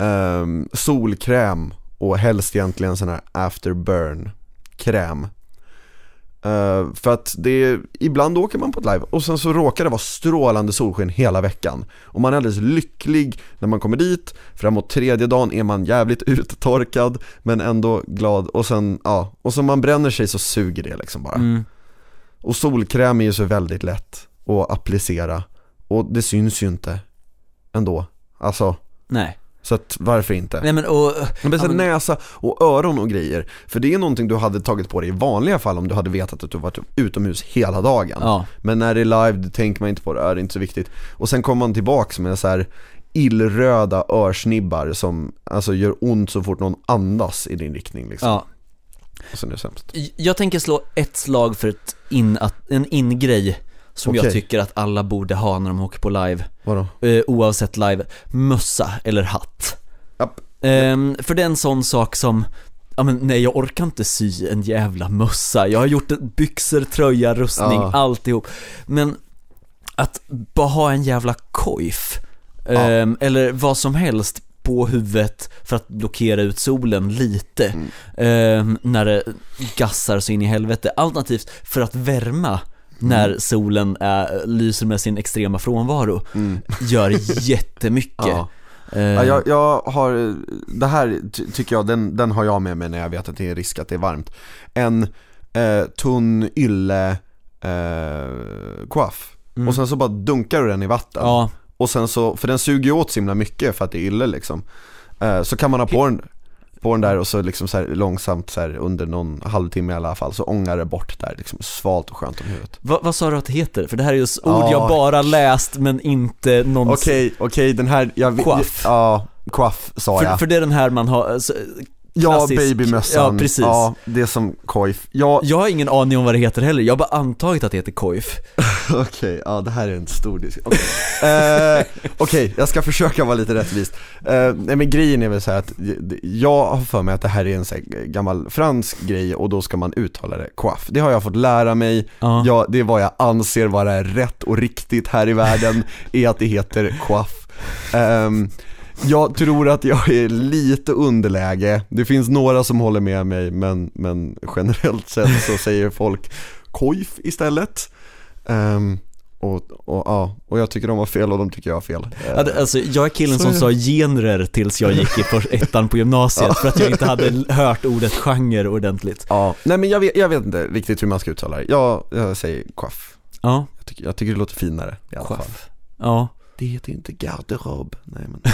Speaker 2: ehm, solkräm och helst egentligen sån här afterburn kräm. Eh, för att det är, ibland åker man på ett live och sen så råkar det vara strålande solsken hela veckan. Och man är alldeles lycklig när man kommer dit, framåt tredje dagen är man jävligt *laughs* uttorkad men ändå glad och sen, ja, och så man bränner sig så suger det liksom bara.
Speaker 1: Mm.
Speaker 2: Och solkräm är ju så väldigt lätt att applicera och det syns ju inte ändå. Alltså,
Speaker 1: Nej.
Speaker 2: Så att varför inte?
Speaker 1: Nej men och...
Speaker 2: Men
Speaker 1: ja, men-
Speaker 2: näsa och öron och grejer. För det är någonting du hade tagit på dig i vanliga fall om du hade vetat att du varit utomhus hela dagen.
Speaker 1: Ja.
Speaker 2: Men när det är live, det tänker man inte på det, är det inte så viktigt. Och sen kommer man tillbaks med så här illröda örsnibbar som alltså gör ont så fort någon andas i din riktning liksom.
Speaker 1: Ja.
Speaker 2: Och sen är det sämst.
Speaker 1: Jag tänker slå ett slag för ett in, en in-grej som jag
Speaker 2: Okej.
Speaker 1: tycker att alla borde ha när de åker på live,
Speaker 2: Vadå?
Speaker 1: eh, oavsett live, mössa eller hatt.
Speaker 2: Japp.
Speaker 1: Ehm, för det är en sån sak som, ja men nej jag orkar inte sy en jävla mössa, jag har gjort byxor, tröja, rustning,
Speaker 2: Ja.
Speaker 1: alltihop. Men att bara ha en jävla kojf,
Speaker 2: Ja.
Speaker 1: ehm, eller vad som helst på huvudet för att blockera ut solen lite
Speaker 2: Mm.
Speaker 1: ehm, när det gassar så in i helvete. Alternativt för att värma när solen är, lyser med sin extrema frånvaro
Speaker 2: Mm.
Speaker 1: gör *laughs* jättemycket.
Speaker 2: Ja.
Speaker 1: Ehm,
Speaker 2: Ja, jag, jag har, det här ty- tycker jag, den, den har jag med mig när jag vet att det är risk att det är varmt. En eh, tunn ylle eh, coif.
Speaker 1: Mm.
Speaker 2: Och sen så bara dunkar du den i vatten.
Speaker 1: Ja,
Speaker 2: Och sen så, för den suger ju åt så himla mycket för att det är ylle liksom. Eh, så kan man ha på den, på den där och så liksom så långsamt så under någon halvtimme i alla fall så ångar det bort där liksom svalt och skönt om huvudet.
Speaker 1: Va, vad sa du att det heter? För det här är ju ord
Speaker 2: Ja.
Speaker 1: jag bara läst men inte någon
Speaker 2: Okej, okej den här, jag,
Speaker 1: Coif.
Speaker 2: Ja, coif sa
Speaker 1: för,
Speaker 2: jag.
Speaker 1: för det är den här man har,
Speaker 2: Ja, babymössan.
Speaker 1: Ja, precis.
Speaker 2: Ja, det är som coif. Ja,
Speaker 1: Jag har ingen aning om vad det heter heller, jag har bara antagit att det heter kojf. *laughs*
Speaker 2: okej, ja det här är en stor diskussion. Okej, Eh, okej, jag ska försöka vara lite rättvist. Eh, nej men grejen är väl så att jag har för mig att det här är en så gammal fransk grej och då ska man uttala det coif. Det har jag fått lära mig,
Speaker 1: Ja.
Speaker 2: ja, det är vad jag anser vara rätt och riktigt här i världen, *laughs* är att det heter coif. Ehm, jag tror att jag är lite underläge, det finns några som håller med mig men, men generellt sett så säger folk kojf istället. Ehm, och, och, ja, och jag tycker de har fel och de tycker jag har fel.
Speaker 1: Ja, alltså, jag är killen
Speaker 2: Så
Speaker 1: som sa genrer tills jag gick i för, ettan på gymnasiet för att jag inte hade hört ordet genre ordentligt.
Speaker 2: Ja, nej men jag vet, jag vet inte riktigt hur man ska uttala det. Jag, jag säger coif.
Speaker 1: Ja,
Speaker 2: Jag tycker, jag tycker det låter finare i alla fall.
Speaker 1: Ja,
Speaker 2: Det heter inte garderob. Nej men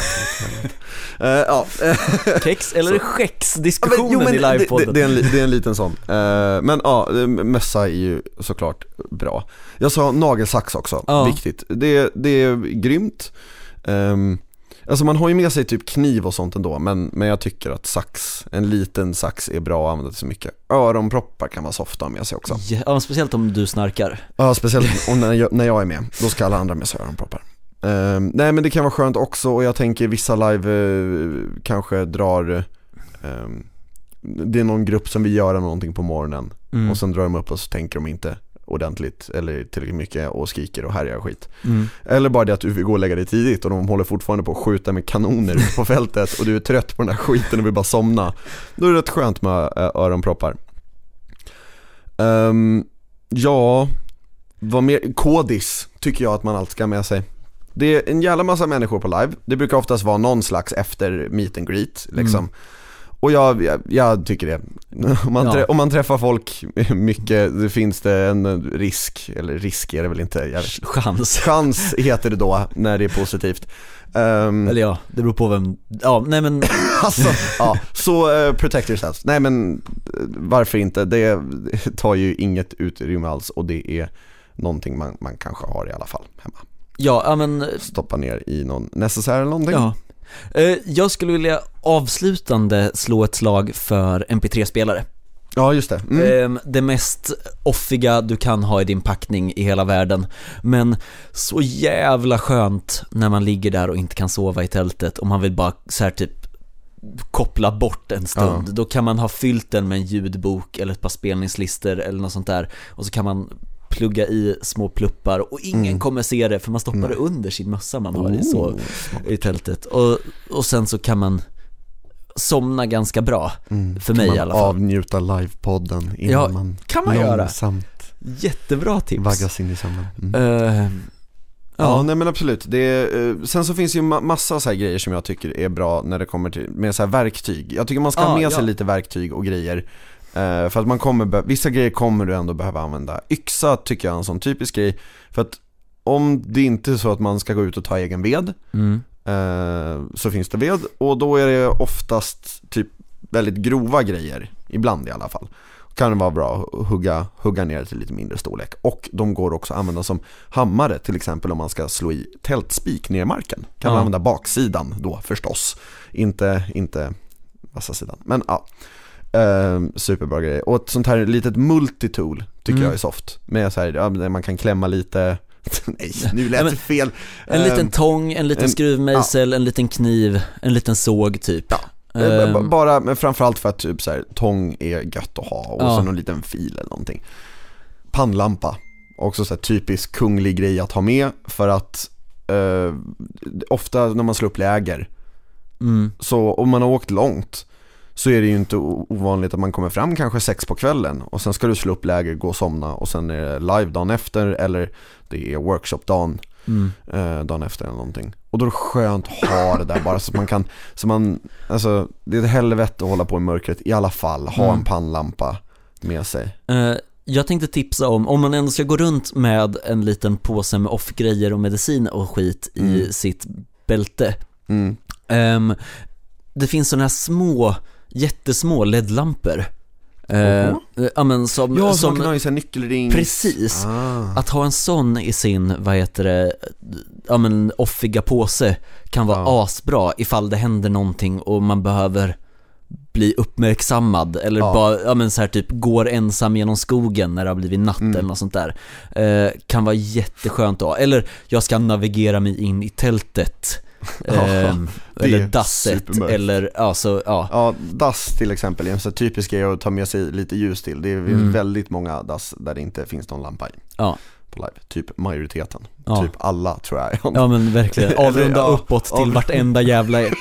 Speaker 2: uh, Ja, *laughs*
Speaker 1: kex eller skex
Speaker 2: Ja, men, jo, men
Speaker 1: i
Speaker 2: det, det,
Speaker 1: livepodden.
Speaker 2: det, är en, det är en liten sån. Eh, men ja, eh, mössa är ju såklart bra. Jag sa nagelsax också,
Speaker 1: Ja.
Speaker 2: viktigt. Det, det är grymt. Um, alltså man har ju med sig typ kniv och sånt ändå, men, men jag tycker att sax, en liten sax är bra att använda till så mycket. Öronproppar kan vara softa med sig också.
Speaker 1: Ja, speciellt om du snarkar.
Speaker 2: Ja, speciellt när jag, när jag är med, då ska alla andra med sig öronproppar. Ehm, nej men det kan vara skönt också och jag tänker vissa live eh, kanske drar ehm, det är någon grupp som vill göra någonting på morgonen
Speaker 1: Mm.
Speaker 2: och sen drar de upp och så tänker de inte ordentligt eller tillräckligt mycket och skriker och härjar skit.
Speaker 1: Mm.
Speaker 2: Eller bara det att du vill gå och lägga dig tidigt och de håller fortfarande på att skjuta med kanoner ute på *laughs* fältet och du är trött på den här skiten och vill bara somna. Då är det rätt skönt med äh, öronproppar. Ehm, ja, vad mer? Kodis tycker jag att man alltid ska ha med sig. Det är en jävla massa människor på live. Det brukar oftast vara någon slags efter meet and greet liksom.
Speaker 1: Mm.
Speaker 2: Och jag, jag, jag tycker det. *laughs* Om man,
Speaker 1: Ja.
Speaker 2: om man träffar folk mycket, det finns det en risk, eller risk är det väl inte,
Speaker 1: Chans.
Speaker 2: Chans heter det då när det är positivt. Ehm,
Speaker 1: Eller ja, det beror på vem, ja nej men, *laughs*
Speaker 2: alltså, ja, så uh, protect yourselves. Nej men eh, varför inte? Det tar ju inget utrymme alls och det är någonting man, man kanske har i alla fall hemma.
Speaker 1: Ja, ja men,
Speaker 2: Stoppa ner i någon necessär eller någonting.
Speaker 1: ja. Eh, Jag skulle vilja avslutande slå ett slag för MP3-spelare.
Speaker 2: Ja, just det. Mm.
Speaker 1: Ehm, Det mest offiga du kan ha i din packning i hela världen. Men så jävla skönt när man ligger där och inte kan sova i tältet och man vill bara så här typ koppla bort en stund.
Speaker 2: Ja.
Speaker 1: Då kan man ha fyllt den med en ljudbok eller ett par spelningslistor eller något sånt där. Och så kan man plugga i små pluppar och ingen
Speaker 2: Mm.
Speaker 1: kommer se det för man stoppar det under sin mössa man har i, så,
Speaker 2: Oh,
Speaker 1: i tältet. Och, och sen så kan man somna ganska bra.
Speaker 2: Mm.
Speaker 1: För mig i alla fall.
Speaker 2: avnjuta livepodden innan
Speaker 1: Ja,
Speaker 2: man
Speaker 1: kan man göra.
Speaker 2: långsamt
Speaker 1: Jättebra tips.
Speaker 2: vaggas in i sömnen. Mm.
Speaker 1: Eh,
Speaker 2: Ja,
Speaker 1: ja,
Speaker 2: nej men absolut. Det eh, sen så finns det ju ma- massa så här grejer som jag tycker är bra när det kommer till, med så här verktyg. Jag tycker man ska ha
Speaker 1: Ja,
Speaker 2: med sig
Speaker 1: ja.
Speaker 2: lite verktyg och grejer. Eh, för att man kommer, vissa grejer kommer du ändå behöva använda. Yxa tycker jag är en sån typisk grej. För att om det inte är så att man ska gå ut och ta egen ved,
Speaker 1: mm.
Speaker 2: eh, så finns det ved. Och då är det oftast typ väldigt grova grejer, ibland i alla fall. Kan det vara bra att hugga, hugga ner till lite mindre storlek. Och de går också att använda som hammare, till exempel om man ska slå i tältspik ner i marken. Kan man
Speaker 1: Ja.
Speaker 2: använda baksidan då förstås, inte, inte vassa sidan. Men ja, eh, superbra grej. Och ett sånt här litet multitool tycker
Speaker 1: Mm.
Speaker 2: jag är soft. Med så här, ja, man kan klämma lite, *laughs* nej nu lät det fel.
Speaker 1: En
Speaker 2: Eh,
Speaker 1: liten tång, en liten
Speaker 2: en-
Speaker 1: skruvmejsel, en liten kniv, en liten såg typ.
Speaker 2: Ja. Eh,
Speaker 1: Ehm,
Speaker 2: Bara, men framförallt för att typ så här, tång är gött att ha och
Speaker 1: Ja.
Speaker 2: så någon liten fil eller någonting. Pannlampa, också så här typisk kunglig grej att ha med för att eh, ofta när man slår upp läger,
Speaker 1: mm,
Speaker 2: så om man har åkt långt så är det ju inte ovanligt att man kommer fram kanske sex på kvällen och sen ska du slå upp läger, gå och somna och sen är det live dagen efter eller det är workshop-dagen
Speaker 1: mm.
Speaker 2: eh, dagen efter eller någonting. Och då är det skönt att ha det där bara så att man kan, så man, alltså det är ett helvete att hålla på i mörkret i alla fall, ha
Speaker 1: Mm.
Speaker 2: en pannlampa med sig.
Speaker 1: Eh, jag tänkte tipsa om, om man ändå ska gå runt med en liten påse med off-grejer och medicin och skit i
Speaker 2: Mm.
Speaker 1: sitt bälte.
Speaker 2: Mm.
Speaker 1: Ehm, det finns sådana här små, jättesmå LED-lampor. Eh,
Speaker 2: Oho.
Speaker 1: ja men som,
Speaker 2: Ja,
Speaker 1: som
Speaker 2: man kan ha i sig nyckelring.
Speaker 1: Precis.
Speaker 2: Ah.
Speaker 1: Att ha en sån i sin, vad heter det, ja men offiga påse kan vara
Speaker 2: Ja.
Speaker 1: asbra ifall det händer någonting och man behöver bli uppmärksammad eller
Speaker 2: Ja.
Speaker 1: bara, ja men så här typ går ensam genom skogen när det har blivit natt
Speaker 2: Mm.
Speaker 1: eller något sånt där. Eh, kan vara jätteskönt att ha. Eller jag ska navigera mig in i tältet. Ehm, eller dasset eller, ja så, ja.
Speaker 2: Ja, dass till exempel är en så här typisk grej att ta med sig lite ljus till. Det är
Speaker 1: Mm.
Speaker 2: väldigt många dass där det inte finns någon lampa i.
Speaker 1: Ja.
Speaker 2: På live, typ majoriteten.
Speaker 1: Ja.
Speaker 2: Typ alla tror jag.
Speaker 1: Ja men verkligen, *laughs* avrunda
Speaker 2: Ja,
Speaker 1: uppåt till
Speaker 2: av-
Speaker 1: vartenda jävla *laughs* ett.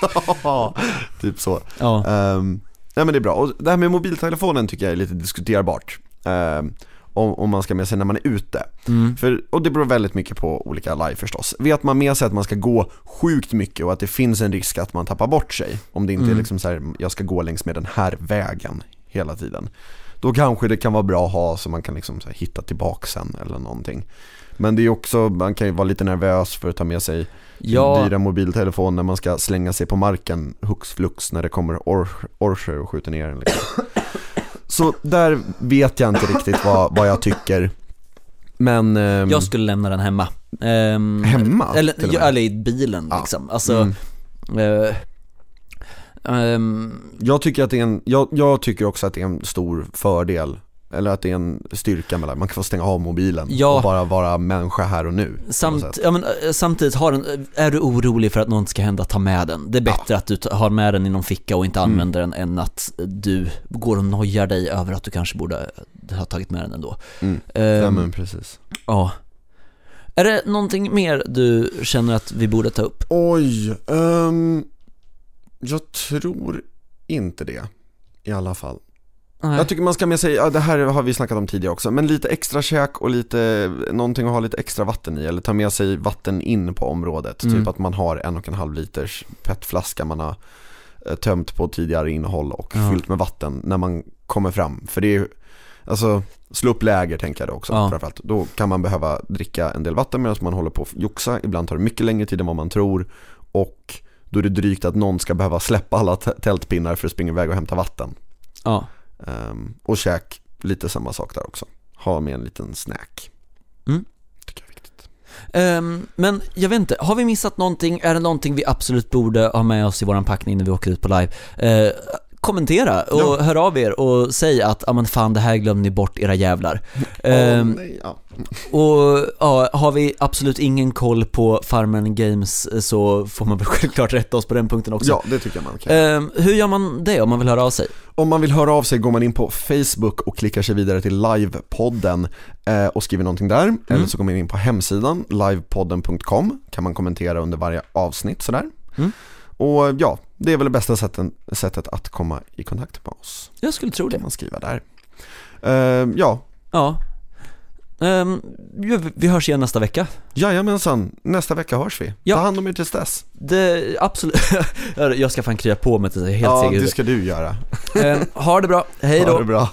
Speaker 2: typ så.
Speaker 1: Ja.
Speaker 2: Um, nej men det är bra. Och det här med mobiltelefonen tycker jag är lite diskuterbart. Ehm, om, om man ska med sig när man är ute.
Speaker 1: Mm.
Speaker 2: För, och det beror väldigt mycket på olika live förstås. Vet man med sig att man ska gå sjukt mycket och att det finns en risk att man tappar bort sig. Om det inte är
Speaker 1: Mm.
Speaker 2: liksom så här, jag ska gå längs med den här vägen hela tiden. Då kanske det kan vara bra att ha så man kan liksom så här hitta tillbaka sen eller någonting. Men det är också, man kan ju vara lite nervös för att ta med sig
Speaker 1: Ja,
Speaker 2: dyra mobiltelefon när man ska slänga sig på marken hux flux när det kommer or- orcher och skjuter ner en liksom. Så där vet jag inte riktigt vad, vad jag tycker Men ehm,
Speaker 1: Jag skulle lämna den hemma. Ehm,
Speaker 2: Hemma,
Speaker 1: Eller,
Speaker 2: till
Speaker 1: eller i bilen
Speaker 2: Ja.
Speaker 1: liksom. Alltså,
Speaker 2: mm,
Speaker 1: eh, ehm,
Speaker 2: jag, tycker att det är en, jag, jag tycker också att det är en stor fördel eller att det är en styrka det. Man kan få stänga av mobilen
Speaker 1: Ja.
Speaker 2: och bara vara människa här och nu.
Speaker 1: Samt, ja, men, eh, samtidigt, den, är du orolig för att något ska hända, ta med den. Det är bättre att du har med den i någon ficka och inte
Speaker 2: Mm.
Speaker 1: använder den än att du går och nojar dig över att du kanske borde ha tagit med den ändå.
Speaker 2: Mm.
Speaker 1: Ehm,
Speaker 2: Ja men precis.
Speaker 1: ja. Är det någonting mer du känner att vi borde ta upp?
Speaker 2: Oj, ehm, jag tror inte det i alla fall.
Speaker 1: Nej.
Speaker 2: Jag tycker man ska med sig, ja, det här har vi snackat om tidigare också, men lite extra käk och lite, någonting att ha lite extra vatten i, eller ta med sig vatten in på området.
Speaker 1: Mm.
Speaker 2: Typ att man har en och en halv liters petflaska man har eh, tömt på tidigare innehåll och
Speaker 1: Ja.
Speaker 2: fyllt med vatten när man kommer fram. För det är ju, alltså slå upp läger tänker jag då också
Speaker 1: Ja.
Speaker 2: framförallt. Då kan man behöva dricka en del vatten medan man håller på att joxa, ibland tar det mycket längre tid än vad man tror och då är det drygt att någon ska behöva släppa alla tältpinnar för att springa iväg och hämta vatten.
Speaker 1: Ja.
Speaker 2: Ehm, och käk, lite samma sak där också. Ha med en liten snack.
Speaker 1: Mm.
Speaker 2: Tycker jag är viktigt.
Speaker 1: Ehm, men jag vet inte, har vi missat någonting? Är det någonting vi absolut borde ha med oss i våran packning när vi åker ut på live? Eh, kommentera och
Speaker 2: Ja.
Speaker 1: hör av er och säg att, ja men fan det här glömde ni bort era jävlar.
Speaker 2: Åh,
Speaker 1: Ehm,
Speaker 2: nej, ja.
Speaker 1: och ja, har vi absolut ingen koll på Farmen Games så får man väl *laughs* självklart rätta oss på den punkten också.
Speaker 2: ja, det tycker jag man kan.
Speaker 1: Ehm, hur gör man det om man vill höra av sig?
Speaker 2: Om man vill höra av sig går man in på Facebook och klickar sig vidare till livepodden eh, och skriver någonting där. Eller så går man in på hemsidan, livepodden.com, kan man kommentera under varje avsnitt sådär.
Speaker 1: Mm.
Speaker 2: Och ja, det är väl det bästa sätten, sättet att komma i kontakt med oss.
Speaker 1: Jag skulle tro
Speaker 2: kan
Speaker 1: det.
Speaker 2: man skriva där. Eh, ja,
Speaker 1: Ja. Ja, vi- hörs igen nästa vecka.
Speaker 2: jajamensan, nästa vecka hörs vi.
Speaker 1: Ja.
Speaker 2: Ta hand om er tills dess.
Speaker 1: Det, absolut. *laughs* jag ska fan krya på mig tills jag är helt
Speaker 2: ja, det ska du göra.
Speaker 1: Ehm, ha det bra, hej då.
Speaker 2: Ha det bra.